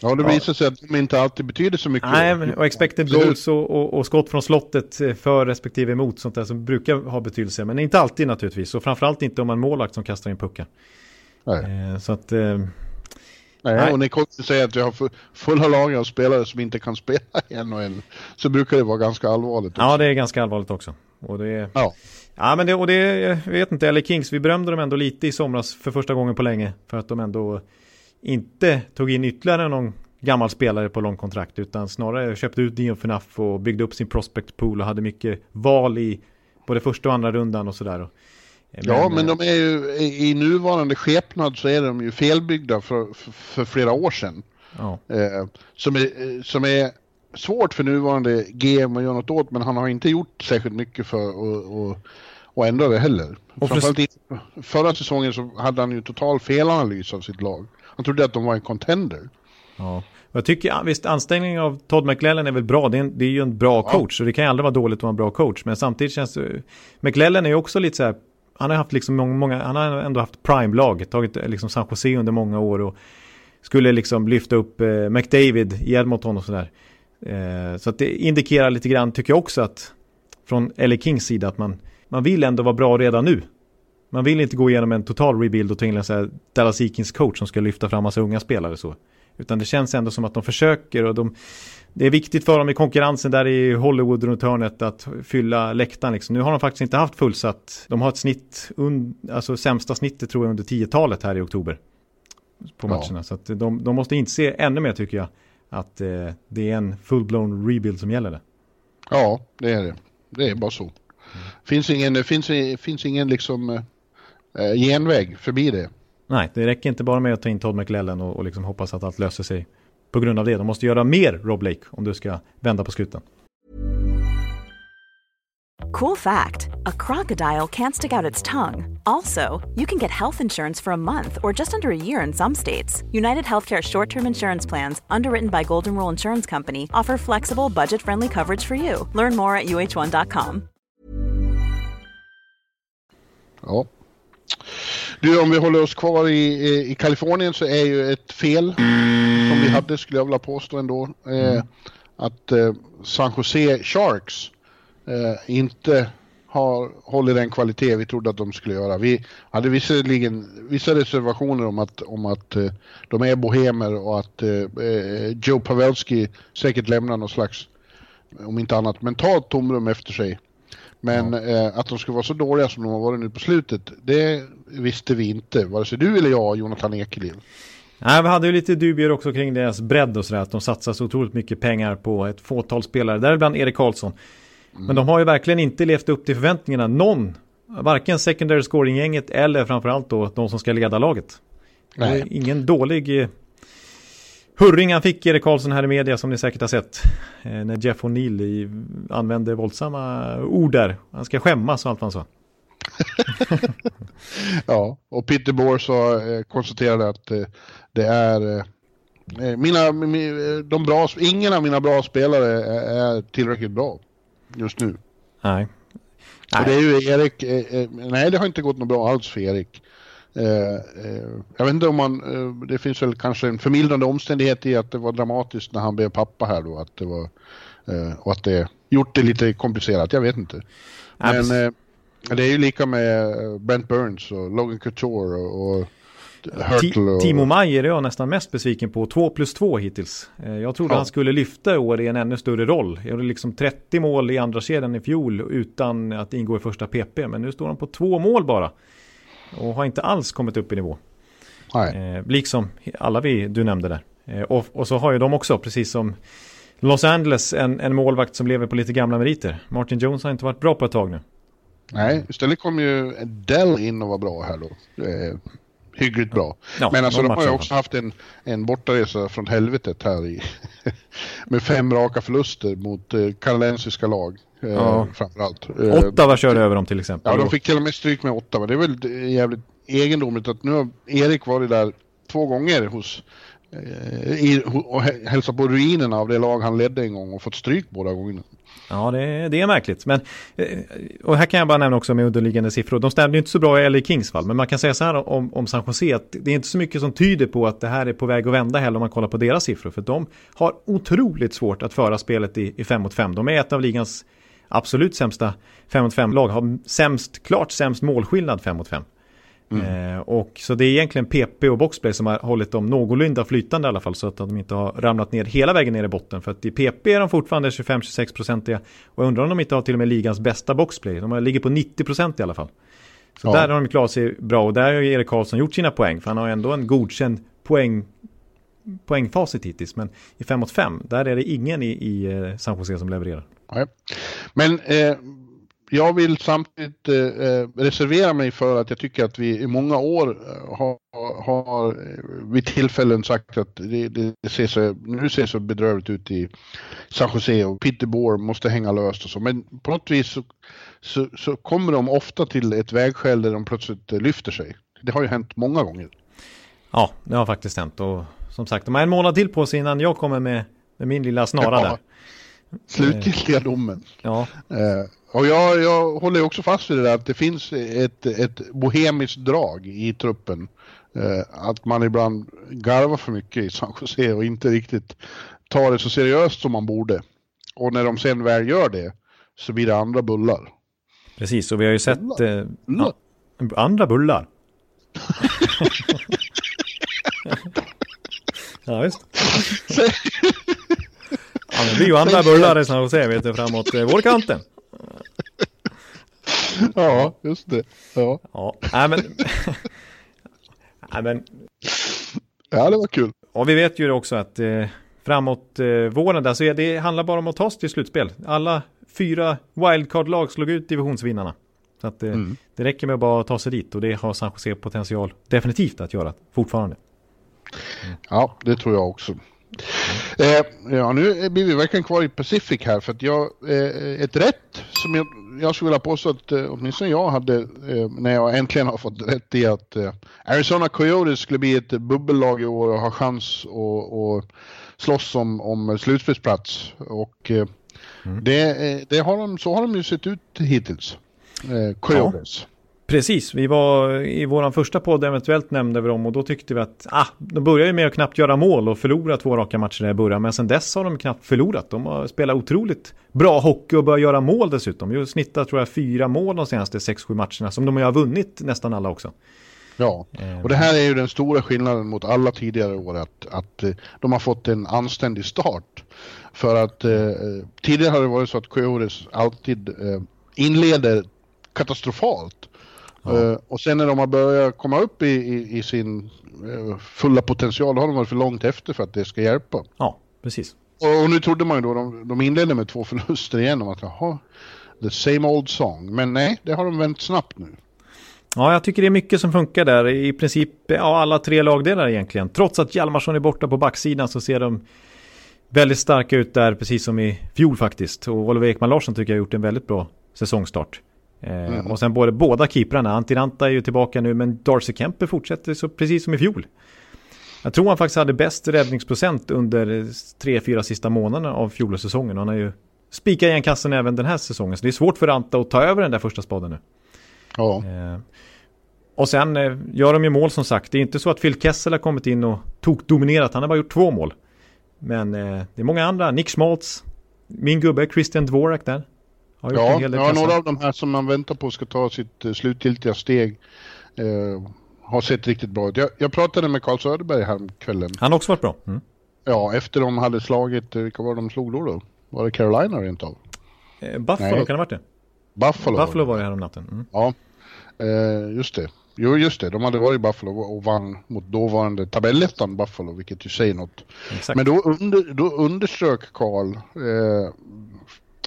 Ja, det visar sig att de inte alltid betyder så mycket. Nej, men, och expected goals och, och, och, skott från slottet eh, för respektive emot, sånt där som brukar ha betydelse. Men inte alltid naturligtvis, och framförallt inte om man målakt som kastar in puckar. Nej. Eh, så att... Eh, nej, nej, och när Kotte säger att vi har fulla lager av spelare som inte kan spela i NHL, så brukar det vara ganska allvarligt. Också. Ja, det är ganska allvarligt också. Och det Ja. Ja, men det, och det, jag vet inte, LA Kings, vi berömde dem ändå lite i somras för första gången på länge. För att de ändå inte tog in ytterligare någon gammal spelare på långkontrakt utan snarare köpte ut Dion Fnaf och byggde upp sin prospect pool och hade mycket val i både första och andra rundan och sådär. Men, ja, men de är ju i nuvarande skepnad så är de ju felbyggda för, för, för flera år sedan. Ja. Eh, som, är, som är svårt för nuvarande GM att göra något åt men han har inte gjort särskilt mycket för att och ändra det heller. Och för... förra säsongen så hade han ju total felanalys av sitt lag. Han trodde att de var en contender. Ja. Jag tycker visst anställningen av Todd McLellan är väl bra. Det är, en, det är ju en bra coach. Så det kan ju aldrig vara dåligt att vara en bra coach. Men samtidigt känns det... McLellan är ju också lite så här... Han har haft liksom många, många han har ändå haft prime-lag. Tagit liksom San Jose under många år. Och skulle liksom lyfta upp eh, McDavid i Edmonton och sådär. Eh, så att det indikerar lite grann, tycker jag också, att från LA Kings sida att man, man vill ändå vara bra redan nu. Man vill inte gå igenom en total rebuild och ta in en så Dallas Eakins coach som ska lyfta fram massa unga spelare så. Utan det känns ändå som att de försöker och de, det är viktigt för dem i konkurrensen där i Hollywood runt hörnet att fylla läktaren. Liksom. Nu har de faktiskt inte haft fullsatt. De har ett snitt, un, alltså sämsta snittet tror jag under 10-talet här i oktober. På matcherna. Ja. Så att de, de måste inse ännu mer tycker jag att eh, det är en full-blown rebuild som gäller det. Ja, det är det. Det är bara så. Mm. Finns ingen, finns, finns ingen liksom eh, genväg förbi det. Nej, det räcker inte bara med att ta in Todd McLellan och, och liksom hoppas att allt löser sig på grund av det. De måste göra mer Rob Lake om du ska vända på skutan. Cool fact a crocodile can't stick out its tongue. Also, you can get health insurance for a month or just under a year in some states. United Healthcare short term insurance plans, underwritten by Golden Rule Insurance Company, offer flexible, budget friendly coverage for you. Learn more at uh1.com. Ja. Du, om vi håller oss kvar i, i Kalifornien så är ju ett fel som vi hade, skulle jag vilja påstå ändå, eh, att eh, San Jose Sharks eh, inte har hållit den kvalitet vi trodde att de skulle göra. Vi hade visserligen vissa reservationer om att, om att eh, de är bohemer och att eh, eh Joe Pavelski säkert lämnar någon slags, om inte annat, mentalt tomrum efter sig. Men ja. eh, att de skulle vara så dåliga som de har varit nu på slutet, det visste vi inte. Vare sig du eller jag, Jonathan Ekeliv. Nej, vi hade ju lite dubier också kring deras bredd och sådär. Att de satsar så otroligt mycket pengar på ett fåtal spelare. Däribland Erik Karlsson. Mm. Men de har ju verkligen inte levt upp till förväntningarna. Någon. Varken secondary scoring-gänget eller framförallt då de som ska leda laget. Nej. ingen dålig hurring han fick Erik Karlsson här i media som ni säkert har sett. Eh, när Jeff O'Neill använde våldsamma ord där. Han ska skämmas och allt vad han sa. ja, och Peter Bohr så eh, konstaterade att eh, det är mina, de bra, ingen av mina bra spelare är, tillräckligt bra just nu. Nej. Och det är ju Erik, nej det har inte gått något bra alls för Erik. Eh, jag vet inte om man, det finns väl kanske en förmildrande omständighet i att det var dramatiskt när han blev pappa här då, att det var, och att det gjort det lite komplicerat, jag vet inte. Men det är ju lika med Brent Burns och Logan Couture och, och. Timo Mayer är jag nästan mest besviken på. 2 plus 2 hittills. Eh, jag trodde ja. han skulle lyfta i år i en ännu större roll. Jag hade liksom 30 mål i andra kedjan i fjol utan att ingå i första PP. Men nu står han på två mål bara. Och har inte alls kommit upp i nivå. Eh, liksom alla vi du nämnde där. Eh, och, och, så har ju de också, precis som Los Angeles, en, en målvakt som lever på lite gamla meriter. Martin Jones har inte varit bra på ett tag nu. Nej, istället kom ju Dell in och var bra här då. Eh, hyggligt bra. Ja, men alltså de har ju också haft en, en bortaresa från helvetet här i med fem raka förluster mot eh, kanadensiska lag. Eh, ja. Framförallt. Eh, Ottawa körde över dem till exempel. Ja, de fick till och med stryk med Ottawa. Det är väl jävligt egendomligt att nu har Erik varit där två gånger hos eh, i, och hälsat på ruinerna av det lag han ledde en gång och fått stryk båda gångerna. Ja, det, det är märkligt. Men, eh, och här kan jag bara nämna också med underliggande siffror. De stämde ju inte så bra i LA Kings fall. Men man kan säga så här om, om San Jose att det är inte så mycket som tyder på att det här är på väg att vända heller om man kollar på deras siffror. För de har otroligt svårt att föra spelet i, i 5 mot 5. De är ett av ligans absolut sämsta 5 mot 5 lag. Har sämst, klart sämst målskillnad 5 mot 5. Mm. Eh, och så det är egentligen PP och Boxplay som har hållit dem någorlunda flytande i alla fall så att de inte har ramlat ner hela vägen ner i botten. För att i PP är de fortfarande 25-26-procentiga och jag undrar om de inte har till och med ligans bästa Boxplay. De ligger på 90% i alla fall. Så ja. där har de klarat sig bra och där har Erik Karlsson gjort sina poäng för han har ändå en godkänd poäng poängfacit hittills. Men i 5 mot 5, där är det ingen i, i eh, San Jose som levererar. Nej. Men eh, jag vill samtidigt eh, eh, reservera mig för att jag tycker att vi i många år eh, har, har vid tillfällen sagt att det, det, ser så, nu ser så bedrövligt ut i San Jose och Peter Bohr måste hänga löst och så. Men på något vis så, så, så kommer de ofta till ett vägskäl där de plötsligt lyfter sig. Det har ju hänt många gånger. Ja, det har faktiskt hänt och som sagt, de har en månad till på sig innan jag kommer med, med min lilla snara ja, där. Slutgiltiga domen. Ja. Eh, och jag, jag håller också fast vid det där att det finns ett, ett bohemiskt drag i truppen. Eh, att man ibland garvar för mycket i San Jose och inte riktigt tar det så seriöst som man borde. Och när de sen väl gör det så blir det andra bullar. Precis, och vi har ju sett bullar. Eh, bullar. Andra bullar. ja, visst. Ja, det blir ju andra bullar i San Jose vet du, framåt eh, vårkanten. ja, just det. Ja, ja nej, men... nej, men... Ja, det var kul. Och vi vet ju också att eh, framåt eh, våren där så är det handlar bara om att ta sig till slutspel. Alla fyra wildcard-lag slog ut divisionsvinnarna. Så att eh, mm. det räcker med att bara ta sig dit och det har San Jose potential definitivt att göra fortfarande. Mm. Ja, det tror jag också. Eh, ja, nu blir vi verkligen kvar i Pacific här för att jag, eh, ett rätt som jag, jag skulle vilja påstå att eh, åtminstone jag hade eh, när jag äntligen har fått rätt i att eh, Arizona Coyotes skulle bli ett bubbellag i år och ha chans att slåss om, om slutspelsplats. Och eh, mm. det, eh, det har de, så har de ju sett ut hittills. Coyotes. Ja. Precis, vi var i vår första podd eventuellt nämnde vi dem och då tyckte vi att ah, de började ju med att knappt göra mål och förlora två raka matcher i början men sen dess har de knappt förlorat. De har spelat otroligt bra hockey och börjat göra mål dessutom. De snittar tror jag fyra mål de senaste 6-7 matcherna som de har vunnit nästan alla också. Ja, och det här är ju den stora skillnaden mot alla tidigare år att, att eh, de har fått en anständig start. För att eh, tidigare har det varit så att Coyotes alltid eh, inleder katastrofalt. Ja. Uh, och sen när de har börjat komma upp i, i, i sin uh, fulla potential då har de varit för långt efter för att det ska hjälpa. Ja, precis. Och, och nu trodde man ju då, de, de inledde med två förluster igen, om att jaha, the same old song. Men nej, det har de vänt snabbt nu. Ja, jag tycker det är mycket som funkar där. I princip ja, alla tre lagdelar egentligen. Trots att Hjalmarsson är borta på backsidan så ser de väldigt starka ut där, precis som i fjol faktiskt. Och Oliver Ekman Larsson tycker jag har gjort en väldigt bra säsongstart. Eh, mm. Och sen både, båda keeprarna, Antiranta är ju tillbaka nu men Darcy Kemper fortsätter så precis som i fjol. Jag tror han faktiskt hade bäst räddningsprocent under tre, fyra sista månaderna av fjolårssäsongen. Han har ju spikat igen kassen även den här säsongen. Så det är svårt för Anta att ta över den där första spaden nu. Ja. Eh, och sen eh, gör de ju mål som sagt. Det är inte så att Phil Kessel har kommit in och tog dominerat. Han har bara gjort två mål. Men eh, det är många andra. Nick Schmaltz, min gubbe Christian Dvorak där. Har ja, ja några av de här som man väntar på ska ta sitt uh, slutgiltiga steg uh, har sett riktigt bra ut. Jag, jag, pratade med Carl Söderberg här kvällen. Han har också varit bra. Mm. Ja, efter de hade slagit, uh, vilka var de slog då då? Var det Carolina rent av? Eh, Buffalo, Nej. kan det ha varit det? Buffalo, Buffalo var det här om natten. Mm. Ja, just det. Jo, just det. De hade varit i Buffalo och vann mot dåvarande tabellettan Buffalo, vilket ju säger något. Exakt. Men då, under, då underströk Carl eh,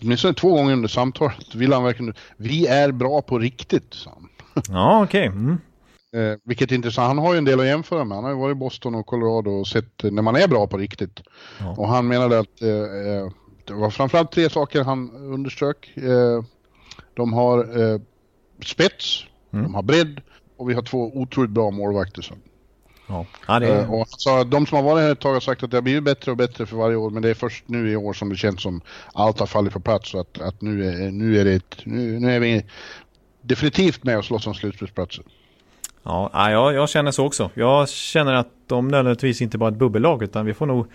åtminstone två gånger under samtalet vill han verkligen, vi är bra på riktigt, sa han. Ja, okej. Okay. Mm. Eh, vilket är intressant, han har ju en del att jämföra med. Han har ju varit i Boston och Colorado och sett när man är bra på riktigt. Ja. Och han menade att eh, eh det var framförallt tre saker han underströk. Eh, de har eh, spets, mm. de har bredd och vi har två otroligt bra målvakter. Ja. Ja, det är... Eh, och alltså, de som har varit här ett tag har sagt att det har blivit bättre och bättre för varje år, men det är först nu i år som det känns som allt har fallit på plats och att, att nu, är, nu är det ett, nu, nu är vi definitivt med och slåss om slutspelsplatser. Ja, jag, jag känner så också. Jag känner att de nödvändigtvis inte bara är ett bubbellag, utan vi får nog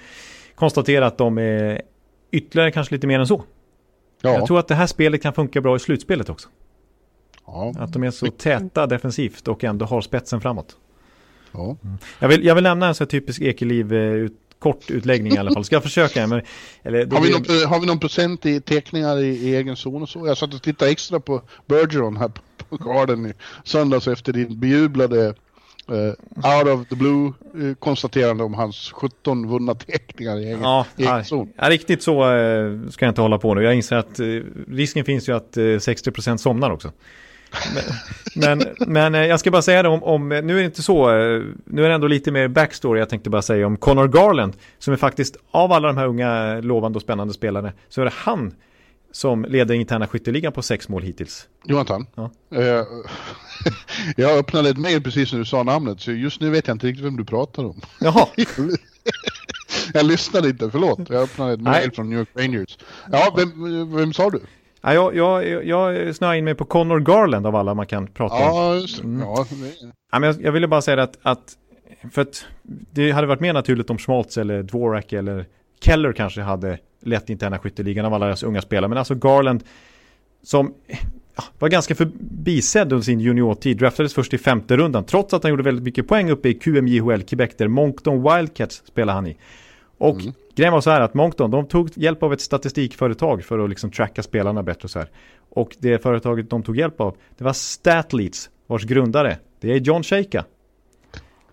konstatera att de är ytterligare kanske lite mer än så. Ja. Jag tror att det här spelet kan funka bra i slutspelet också. Ja. Att de är så täta defensivt och ändå har spetsen framåt. Ja. Mm. Jag, vill, jag vill nämna en så typisk Ekeliv eh, ut, kort utläggning i alla fall. Ska jag försöka? Men, eller, har, vi någon, har vi någon procent i teckningar i, i egen zon och så? Jag satt och tittade extra på Bergeron här på Garden i söndags efter din bejublade Uh, out of the blue uh, konstaterande om hans 17 vunna teckningar i egen, ja, egen zon. Ja, riktigt så uh, ska jag inte hålla på nu. Jag inser att risken finns ju att 60% somnar också. Men, men, eh, jag ska bara säga det om, om, nu är det inte så, eh, nu är det ändå lite mer backstory jag tänkte bara säga om Connor Garland, som är faktiskt av alla de här unga lovande och spännande spelarna, så är det han som leder interna skytteligan på sex mål hittills. Jonathan, ja. eh, jag öppnade ett mail precis när du sa namnet, så just nu vet jag inte riktigt vem du pratar om. Jaha. jag lyssnade inte, förlåt. Jag öppnade ett mail från New York Rangers. Ja, vem, vem sa du? Ja, jag, jag, jag snöar in mig på Connor Garland av alla man kan prata om. Ja, just det. Mm. Ja, ja, men jag, jag, ville bara säga att, att, för att det hade varit mer naturligt om Schmaltz eller Dvorak eller Keller kanske hade lett interna skytteligan av alla deras unga spelare. Men alltså Garland som var ganska förbisedd under sin juniortid, draftades först i femte rundan, trots att han gjorde väldigt mycket poäng uppe i QMJHL Quebec, där Moncton Wildcats spelade han i. Och mm. Grejen var så här att Moncton, de tog hjälp av ett statistikföretag för att liksom tracka spelarna bättre och så här. Och det företaget de tog hjälp av, det var Statleads, vars grundare, det är John Sheika.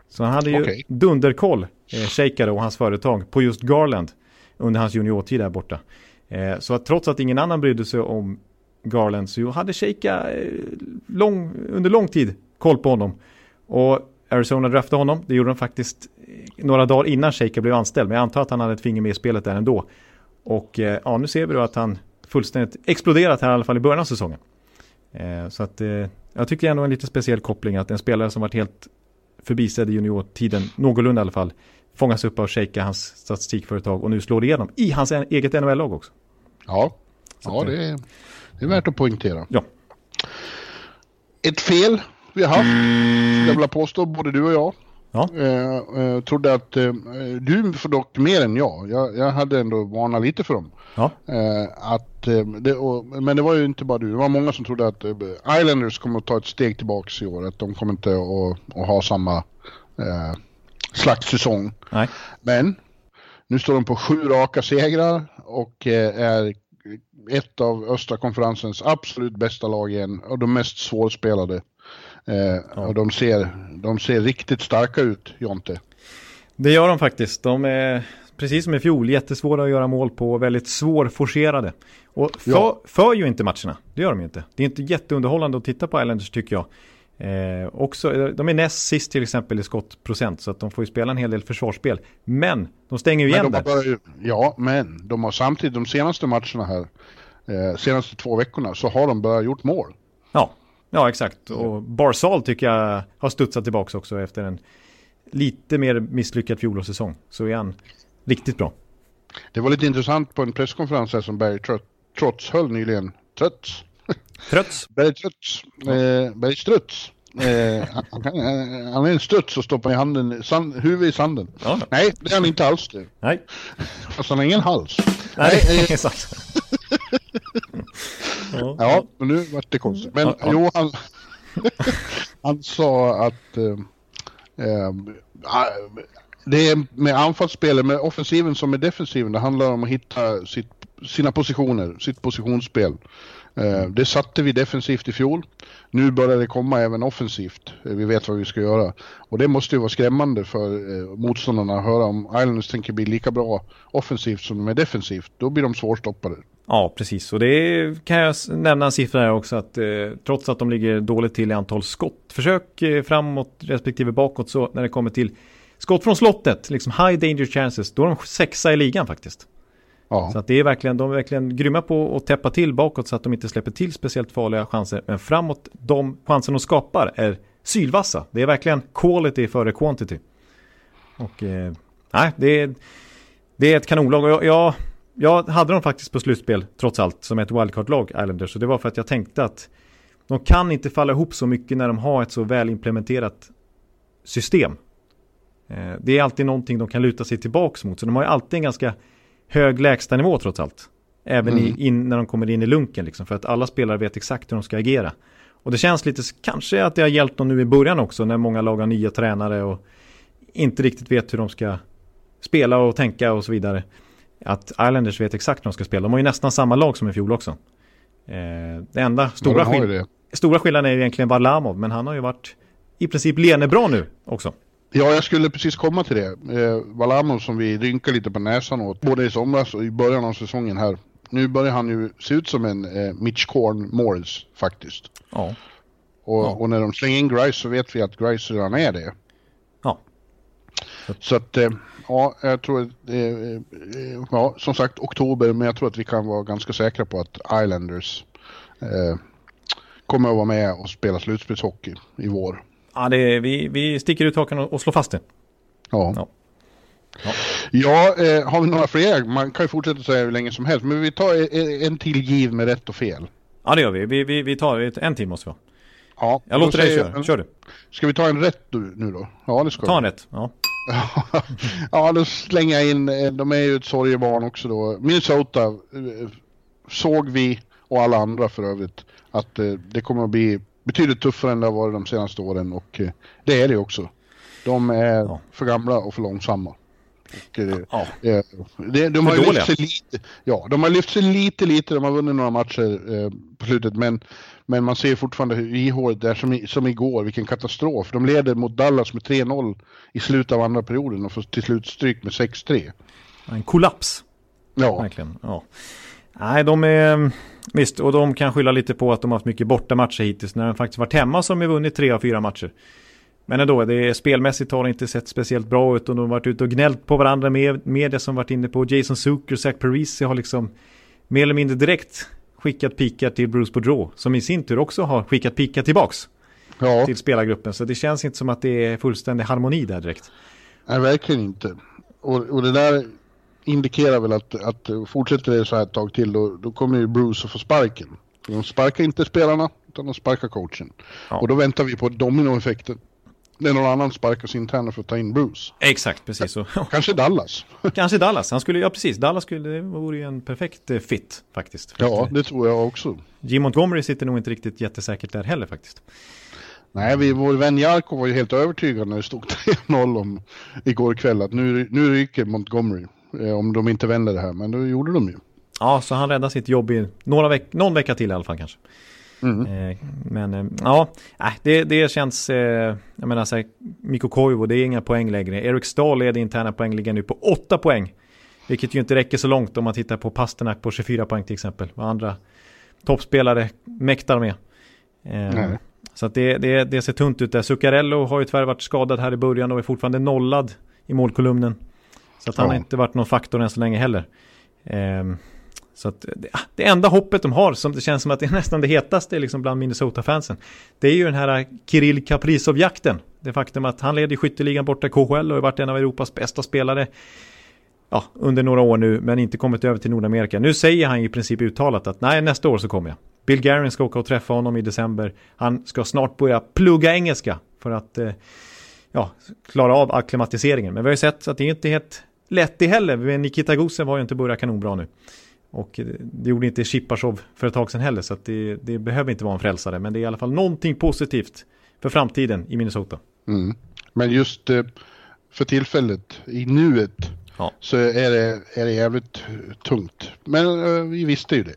Så han hade ju okay. dunderkoll, eh, Sheika och hans företag, på just Garland under hans juniortid där borta. Eh, så att trots att ingen annan brydde sig om Garland så hade Sheika eh, lång, under lång tid koll på honom. Och Arizona draftade honom, det gjorde de faktiskt några dagar innan Shaker blev anställd. Men jag antar att han hade ett finger med i spelet där ändå. Och eh, ja, nu ser vi då att han fullständigt exploderat här i alla fall i början av säsongen. Eh, så att eh, jag tycker ändå en lite speciell koppling att en spelare som varit helt förbisedd i juniortiden, någorlunda i alla fall, fångas upp av Shaker, hans statistikföretag och nu slår igenom i hans eget NHL-lag också. Ja, ja det, är, det är värt att poängtera. Ja. ett fel vi har haft, skulle jag vilja påstå, både du och jag. Ja. Eh, eh, trodde att, eh, du för dock mer än jag, jag, jag hade ändå varnat lite för dem. Ja. Eh, att, eh, det, och, men det var ju inte bara du, det var många som trodde att eh, Islanders kommer att ta ett steg tillbaks i år, att de kommer inte att, att ha samma eh, slags säsong. Nej. Men nu står de på sju raka segrar och är ett av östra konferensens absolut bästa lag igen och de mest svårspelade. Eh, Och de ser, de ser riktigt starka ut, Jonte. Det gör de faktiskt. De är precis som i fjol jättesvåra att göra mål på, väldigt svårforcerade. Och för, Ja. för ju inte matcherna, det gör de ju inte. Det är inte jätteunderhållande att titta på Islanders tycker jag. Eh, också, de är näst sist till exempel i skottprocent så att de får ju spela en hel del försvarsspel. Men de stänger ju igen de där. börjat, ja, men de har samtidigt de senaste matcherna här, eh, senaste två veckorna, så har de börjat gjort mål. Ja, ja exakt. Och Barzal tycker jag har studsat tillbaka också efter en lite mer misslyckad fjolårssäsong. Så är han riktigt bra. Det var lite intressant på en presskonferens här som Barry Trot- Trotz höll nyligen. Trötts? Trötts. Barry Trotz. Eh, Barry Struts. Eh, han, kan- han är en struts och stoppar i handen, sand, huvudet i sanden. Ja. Nej, det är han inte alls det. Nej, Fast han har ingen hals. Nej Nej, eh, sant. Ja. Ja, men nu vart det konstigt. Men Ja, ja. jo, han, han sa att eh, eh, det är med anfallsspelet, med offensiven som med defensiven, det handlar om att hitta sitt, sina positioner, sitt positionsspel. Eh, det satte vi defensivt i fjol. Nu börjar det komma även offensivt. Eh, Vi vet vad vi ska göra. Och det måste ju vara skrämmande för eh, motståndarna att höra om Islanders tänker bli lika bra offensivt som de är defensivt. Då blir de svårstoppade. Ja, precis. Och det kan jag nämna en siffra här också att eh, trots att de ligger dåligt till i antal skottförsök eh, framåt respektive bakåt så när det kommer till skott från slottet, liksom high danger chances, då är de sexa i ligan faktiskt. Ja. Så att det är verkligen, de är verkligen grymma på att täppa till bakåt så att de inte släpper till speciellt farliga chanser. Men framåt, de chanser de skapar är sylvassa. Det är verkligen quality före quantity. Och eh, nej, det är, det är ett kanonlag. Och jag, jag, jag hade dem faktiskt på slutspel, trots allt, som ett wildcard-lag, Islanders. Så det var för att jag tänkte att de kan inte falla ihop så mycket när de har ett så väl implementerat system. Eh, Det är alltid någonting de kan luta sig tillbaks mot. Så de har ju alltid en ganska hög lägstanivå trots allt. Även Mm. i, in, när de kommer in i lunken liksom. För att alla spelare vet exakt hur de ska agera. Och det känns lite, kanske att det har hjälpt dem nu i början också. När många lag har nya tränare och inte riktigt vet hur de ska spela och tänka och så vidare. Att Islanders vet exakt hur de ska spela. De har ju nästan samma lag som i fjol också. Eh, det enda Ja, stora, ju skill- det. stora skillnaden är ju egentligen Varlamov. Men han har ju varit i princip lenebra nu också. Ja, jag skulle precis komma till det. Eh, Valamov som vi rynkar lite på näsan åt, både i somras och i början av säsongen här. Nu börjar han ju se ut som en eh, Mitch Korn Morris faktiskt. Ja. Och, Ja. och när de slänger in Grice så vet vi att Grice redan är det. Ja. Så att, eh, ja, jag tror att, eh, eh, ja, som sagt oktober, men jag tror att vi kan vara ganska säkra på att Islanders eh, kommer att vara med och spela slutspelshockey i vår. Ja, det är, vi, vi sticker ut hakan och, och slår fast det. Ja. Ja. Ja. Ja, eh, har vi några fler? Man kan ju fortsätta säga hur länge som helst, men vi tar en, en till giv med rätt och fel. Ja, det gör vi. Vi, vi, vi tar ett- en till måste vi ha. Ja, Jag låter dig köra. Kör du. Ska vi ta en rätt nu, då? Ja, det ska Ta vi. en rätt. Ja. ja, då slänger jag in, eh, de är ju ett sorgebarn också då. Minnesota eh, såg vi, och alla andra för övrigt, att eh, det kommer att bli betydligt tuffare än det har varit de senaste åren och det är det också. De är Ja. för gamla och för långsamma. Och, Ja. eh, det, de, har För ju dåliga. lyft sig lite, ja, de har lyft sig lite, lite, de har vunnit några matcher eh, på slutet, men, men man ser fortfarande hur ihåligt det är som, i, som igår, vilken katastrof. De leder mot Dallas med 3-0 i slutet av andra perioden och får till slut stryk med 6-3. En kollaps. Ja, Verkligen. Ja. Nej, de är... Visst, och de kan skylla lite på att de har haft mycket bortamatcher hittills. När de faktiskt varit hemma som har vunnit tre av fyra matcher. Men ändå, det är, spelmässigt har det inte sett speciellt bra ut. Och de har varit ute och gnällt på varandra med media som varit inne på. Jason Zucker, Zach Parisi har liksom mer eller mindre direkt skickat pikar till Bruce Boudreau. Som i sin tur också har skickat pikar tillbaks ja till spelargruppen. Så det känns inte som att det är fullständig harmoni där direkt. nej, verkligen inte. Och, och det där indikerar väl att, att fortsätter det så här ett tag till då, då kommer ju Bruce att få sparken. De sparkar inte spelarna, utan de sparkar coachen. Ja. Och då väntar vi på dominoeffekten. När någon annan sparkar sin tränare för att ta in Bruce. Exakt, precis så. Kanske Dallas. Kanske Dallas. Han skulle, ja precis, Dallas skulle, det vore ju en perfekt eh, fit faktiskt. Ja, det tror jag också. Jim Montgomery sitter nog inte riktigt jättesäkert där heller faktiskt. Nej, vi, vår vän Jarko var ju helt övertygad när det stod 3-0 om igår kväll att nu, nu ryker Montgomery. Eh, om de inte vänder det här, men då gjorde de ju. Ja, så han räddade sitt jobb i några veck någon vecka till i alla fall kanske. Mm. Eh, men eh, ja, det, det känns, eh, jag menar så här, Mikko Koivu, det är inga poäng längre. Erik Stahl leder interna poängligan nu på 8 poäng. Vilket ju inte räcker så långt om man tittar på Pasternak på 24 poäng till exempel. Vad andra toppspelare mäktar med. Nej. så att det, det, det ser tunt ut där. Zuccarello har ju tyvärr varit skadad här i början och är fortfarande nollad i målkolumnen. Så att han Ja. har inte varit någon faktor än så länge heller. Ehm, så att det, ah, det enda hoppet de har, som det känns som att det är nästan det hetaste liksom bland Minnesota-fansen, det är ju den här ah, Kirill Kaprizov-jakten. Det faktum att han leder skytteligan borta i KHL och har varit en av Europas bästa spelare ja, under några år nu, men inte kommit över till Nordamerika. Nu säger han i princip uttalat att nej, nästa år så kommer jag. Bill Guerin ska åka och träffa honom i december. Han ska snart börja plugga engelska för att eh, ja, klara av akklimatiseringen. Men vi har ju sett att det är inte helt lätt det heller. Nikita Gusev har ju inte börjat kanonbra nu. Och det gjorde inte Shipashov för ett tag sedan heller. Så det, det behöver inte vara en frälsare. Men det är i alla fall någonting positivt för framtiden i Minnesota. Mm. Men just eh, för tillfället, i nuet, Ja. så är det, är det jävligt tungt. Men eh, vi visste ju det.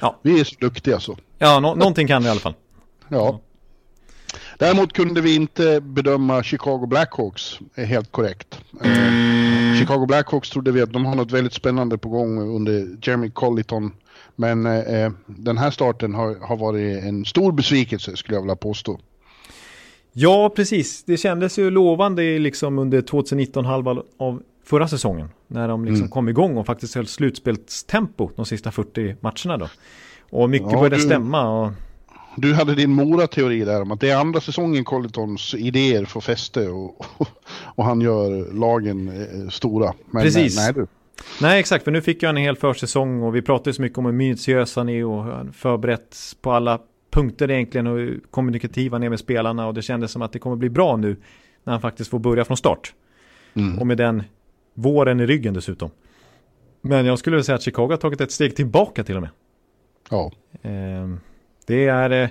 Ja. Vi är så duktiga så. Ja, nå- någonting kan vi i alla fall. Ja. Däremot kunde vi inte bedöma Chicago Blackhawks helt korrekt. Eh, Chicago Blackhawks trodde vi att de har något väldigt spännande på gång under Jeremy Colliton. Men eh, den här starten har, har varit en stor besvikelse skulle jag vilja påstå. Ja, precis. Det kändes ju lovande liksom under 2019 halva av förra säsongen. När de liksom Mm. kom igång och faktiskt höll slutspelstempo de sista 40 matcherna då. Och mycket Ja, började du- stämma. Och, Du hade din Mora-teori där om att det är andra säsongen Collitons idéer får fäste och, och han gör lagen eh, stora. Men Precis. eh, nej du. nej, exakt. För nu fick jag en hel försäsong och vi pratade så mycket om hur minutiös han är och han förberett på alla punkter egentligen och hur kommunikativ han är med spelarna. Och det kändes som att det kommer bli bra nu när han faktiskt får börja från start. Mm. Och med den våren i ryggen dessutom. Men jag skulle vilja säga att Chicago har tagit ett steg tillbaka till och med. Ja. Ehm, Det är... eh,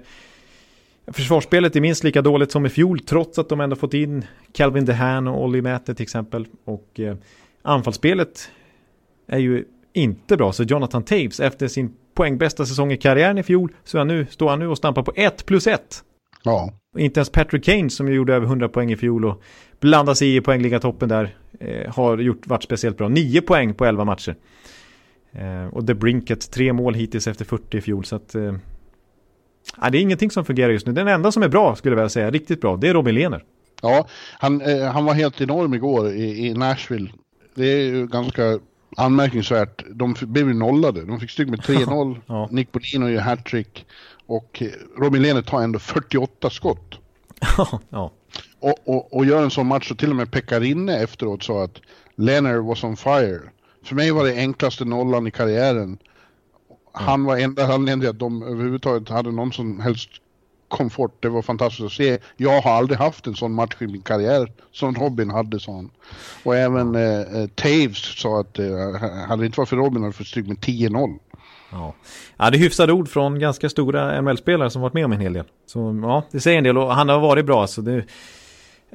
Försvarsspelet är minst lika dåligt som i fjol trots att de ändå fått in Calvin DeHaan och Olli Mäte till exempel. Och eh, anfallsspelet är ju inte bra. Så Jonathan Taves efter sin poängbästa säsong i karriären i fjol så är nu, står han nu och stampar på 1 plus 1. Ja. Inte ens Patrick Kane som gjorde över 100 poäng i fjol och blandade sig i poängliga-toppen där eh, har gjort, varit speciellt bra. 9 poäng på 11 matcher. Eh, och The Brinket, tre mål hittills efter 40 i fjol. Så att, eh, ja, det är ingenting som fungerar just nu. Den enda som är bra, skulle jag vilja säga, riktigt bra, det är Robin Lehner. Ja, han, eh, han var helt enorm igår i, i Nashville. Det är ju ganska anmärkningsvärt. De blev ju nollade. De fick stryk med 3-0. Ja. Nick Bonino gör hattrick. Och eh, Robin Lehner tar ändå 48 skott. ja. Och, och, och gör en sån match så till och med Pekarinne efteråt sa att Lehner was on fire. För mig var det enklaste nollan i karriären. Han var enda anledningen till att de överhuvudtaget hade någon som helst komfort. Det var fantastiskt att se. Jag har aldrig haft en sån match i min karriär som Robin hade, sa han. Och även eh, eh, Taves sa att eh, hade det inte varit för Robin hade fått stryk med 10-0. Ja. ja, det är hyfsade ord från ganska stora NHL-spelare som varit med om en hel del. Så ja, det säger en del och han har varit bra. Så det,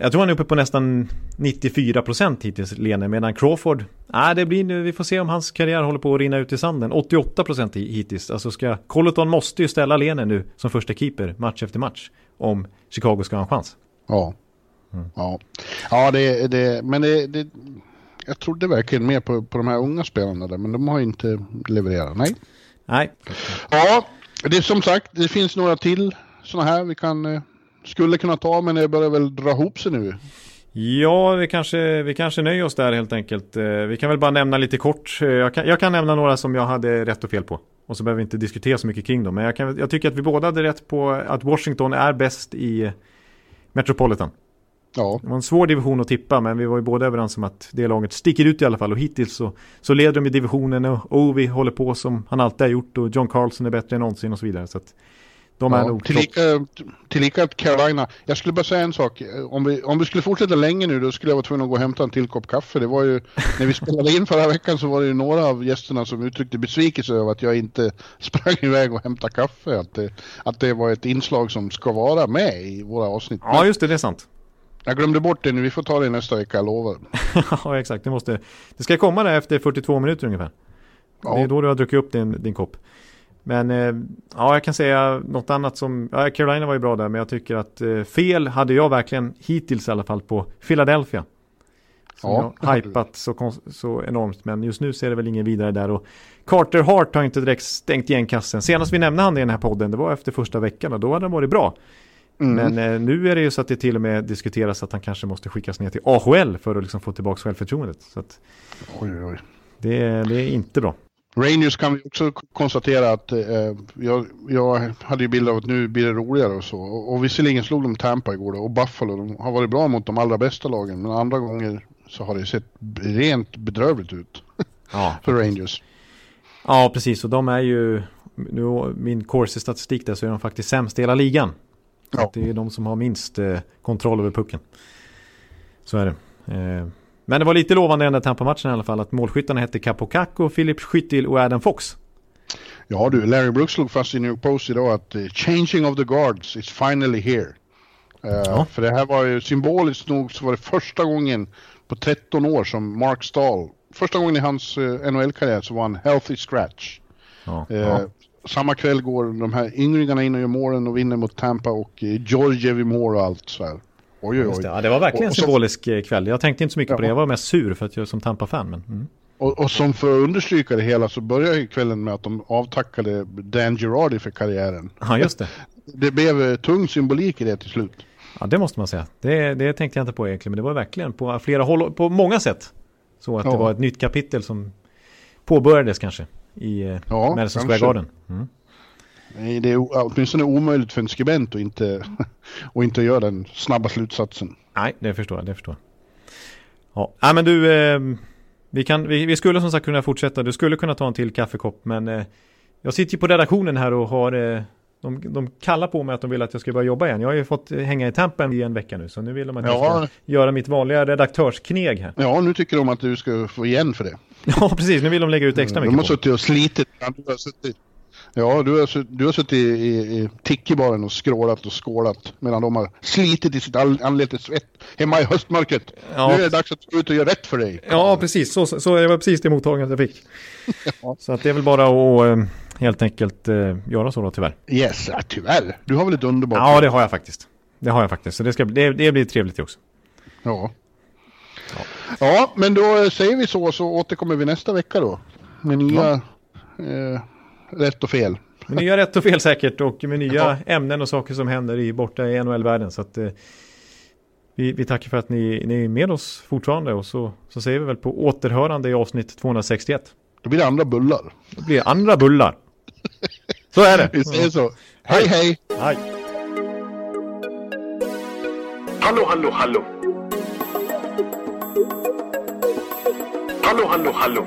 jag tror han är uppe på nästan 94% hittills, Lene, medan Crawford, nej, det blir nu, vi får se om hans karriär håller på att rinna ut i sanden. 88% hi- hittills, alltså ska, Colleton måste ju ställa Lene nu som första keeper match efter match om Chicago ska ha en chans. Ja. Ja, ja det, det, men det, det, jag trodde verkligen mer på, på de här unga spelarna där, men de har inte levererat. Nej. Nej, Ja, det är som sagt, det finns några till sådana här vi kan, eh, skulle kunna ta, men det börjar väl dra ihop sig nu. Ja, vi kanske, vi kanske nöjer oss där helt enkelt. Eh, Vi kan väl bara nämna lite kort. Eh, Jag kan, jag kan nämna några som jag hade rätt och fel på. Och så behöver vi inte diskutera så mycket kring dem. Men jag, kan, jag tycker att vi båda hade rätt på att Washington är bäst i Metropolitan. Ja. Det var en svår division att tippa, men vi var ju båda överens om att det laget sticker ut i alla fall. Och hittills så, så leder de i divisionen och Ovi håller på som han alltid har gjort och John Carlson är bättre än någonsin och så vidare. Så att de är Ja, nog tillika, tillika att Carolina, jag skulle bara säga en sak. Om vi, om vi skulle fortsätta länge nu då skulle jag vara tvungen att gå och hämta en till kopp kaffe. Det var ju, när vi spelade in förra veckan så var det ju några av gästerna som uttryckte besvikelse över att jag inte sprang iväg och hämtade kaffe. Att det, att det var ett inslag som ska vara med i våra avsnitt. Ja, just det, det är sant. Jag glömde bort det nu, vi får ta det nästa vecka, jag lovar. ja, exakt. Det, måste, det ska komma där efter 42 minuter ungefär. Ja. Det är då du har druckit upp din, din kopp. Men eh, ja, jag kan säga något annat som, ja, Carolina var ju bra där, men jag tycker att eh, fel hade jag verkligen hittills i alla fall på Philadelphia. Som Ja, jag hypat så, så enormt, men just nu ser det väl ingen vidare där. Och Carter Hart har inte direkt stängt igen kassen. Senast vi nämnde han i den här podden, det var efter första veckan och då hade han varit bra. Mm. Men eh, nu är det ju så att det till och med diskuteras att han kanske måste skickas ner till AHL för att liksom få tillbaka självförtroendet. Så att Oj, oj, det, det är inte bra. Rangers kan vi också konstatera att eh, jag, jag hade ju bild av att nu blir det roligare och så. Och, och visserligen slog de Tampa igår då, och Buffalo. De har varit bra mot de allra bästa lagen. Men andra gånger så har det sett rent bedrövligt ut Ja, för Rangers. ja precis. Och de är ju, nu min Corsi-statistik där så är de faktiskt sämst i hela ligan. Ja. det är de som har minst eh, kontroll över pucken. Så är det. Eh, men det var lite lovande i den där Tampa-matchen i alla fall att målskyttarna hette Capocacco, Philip Skyttil och Adam Fox. Ja du, Larry Brooks slog fast i New York Post idag att eh, changing of the guards is finally here. Eh, Ja. För det här var ju symboliskt nog så var det första gången på 13 år som Mark Stahl, första gången i hans eh, NHL-karriär så var han healthy scratch. Ja, ja. Samma kväll går de här ynglingarna in och gör målen och vinner mot Tampa och i mål och allt så här. Oj, oj, Just det. oj. ja, det var verkligen en Och- och så- symbolisk eh, kväll. Jag tänkte inte så mycket på Ja. det. Jag var mest sur för att jag är som Tampa-fan. Men, mm. Och, och som för att understryka det hela så börjar ju kvällen med att de avtackade Dan Girardi för karriären. Ja, just det. Det blev eh, tung symbolik i det till slut. Ja, det måste man säga. Det, det tänkte jag inte på egentligen. Men det var verkligen på flera håll, på många sätt. Så att det Ja. var ett nytt kapitel som påbörjades kanske i eh, Ja, Madison. Square Garden. Mm. Nej, Det är åtminstone omöjligt för en skribent att inte, att inte göra den snabba slutsatsen. Nej, det förstår jag. Det förstår jag. Ja, Nej, men du, eh, vi, kan, vi, vi skulle som sagt kunna fortsätta. Du skulle kunna ta en till kaffekopp, men eh, jag sitter ju på redaktionen här och har eh, de, de kallar på mig att de vill att jag ska börja jobba igen. Jag har ju fått eh, hänga i Tampa i en vecka nu, så nu vill de att jag Ja. ska göra mitt vanliga redaktörskneg här. Ja, nu tycker de att du ska få igen för det. Ja, precis. Nu vill de lägga ut extra De har mycket på mig. suttit och slitit. Ja, Du har ja, du har, suttit i, i, i Tickibaren och skrålat och skålat medan de har slitit i sitt anletes svett hemma i höstmörkret. Ja. Nu är det dags att gå ut och göra rätt för dig. Ja, precis. Så, så det var precis det mottagandet jag fick. Ja. Så att det är väl bara att eh, helt enkelt eh, göra så då tyvärr. Yes, ja, tyvärr. Du har väl ett underbart Ja, det har jag faktiskt. Det har jag faktiskt. Så det, ska, det, det blir trevligt det också. Ja. ja, men då säger vi så så återkommer vi nästa vecka då. Med nya eh, rätt och fel. Med nya rätt och fel säkert och med nya Ja. ämnen och saker som händer i, borta i NHL-världen. Så att eh, vi, vi tackar för att ni, ni är med oss fortfarande och så, så säger vi väl på återhörande i avsnitt 261. Då blir det andra bullar. Det blir andra bullar. Så är det. Vi säger så. Hej hej! Hej. Hallå, hallå, hallå. Hallå, hallå, hallå.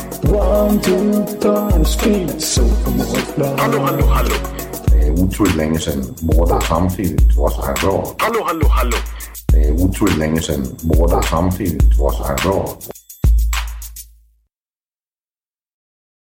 One, two, time, speed, so Hallå, hallå, hallå. otroligt länge sedan båda samtidigt var så här bra. Hallå, hallå, hallå. Det är otroligt länge sedan båda samtidigt var så här bra.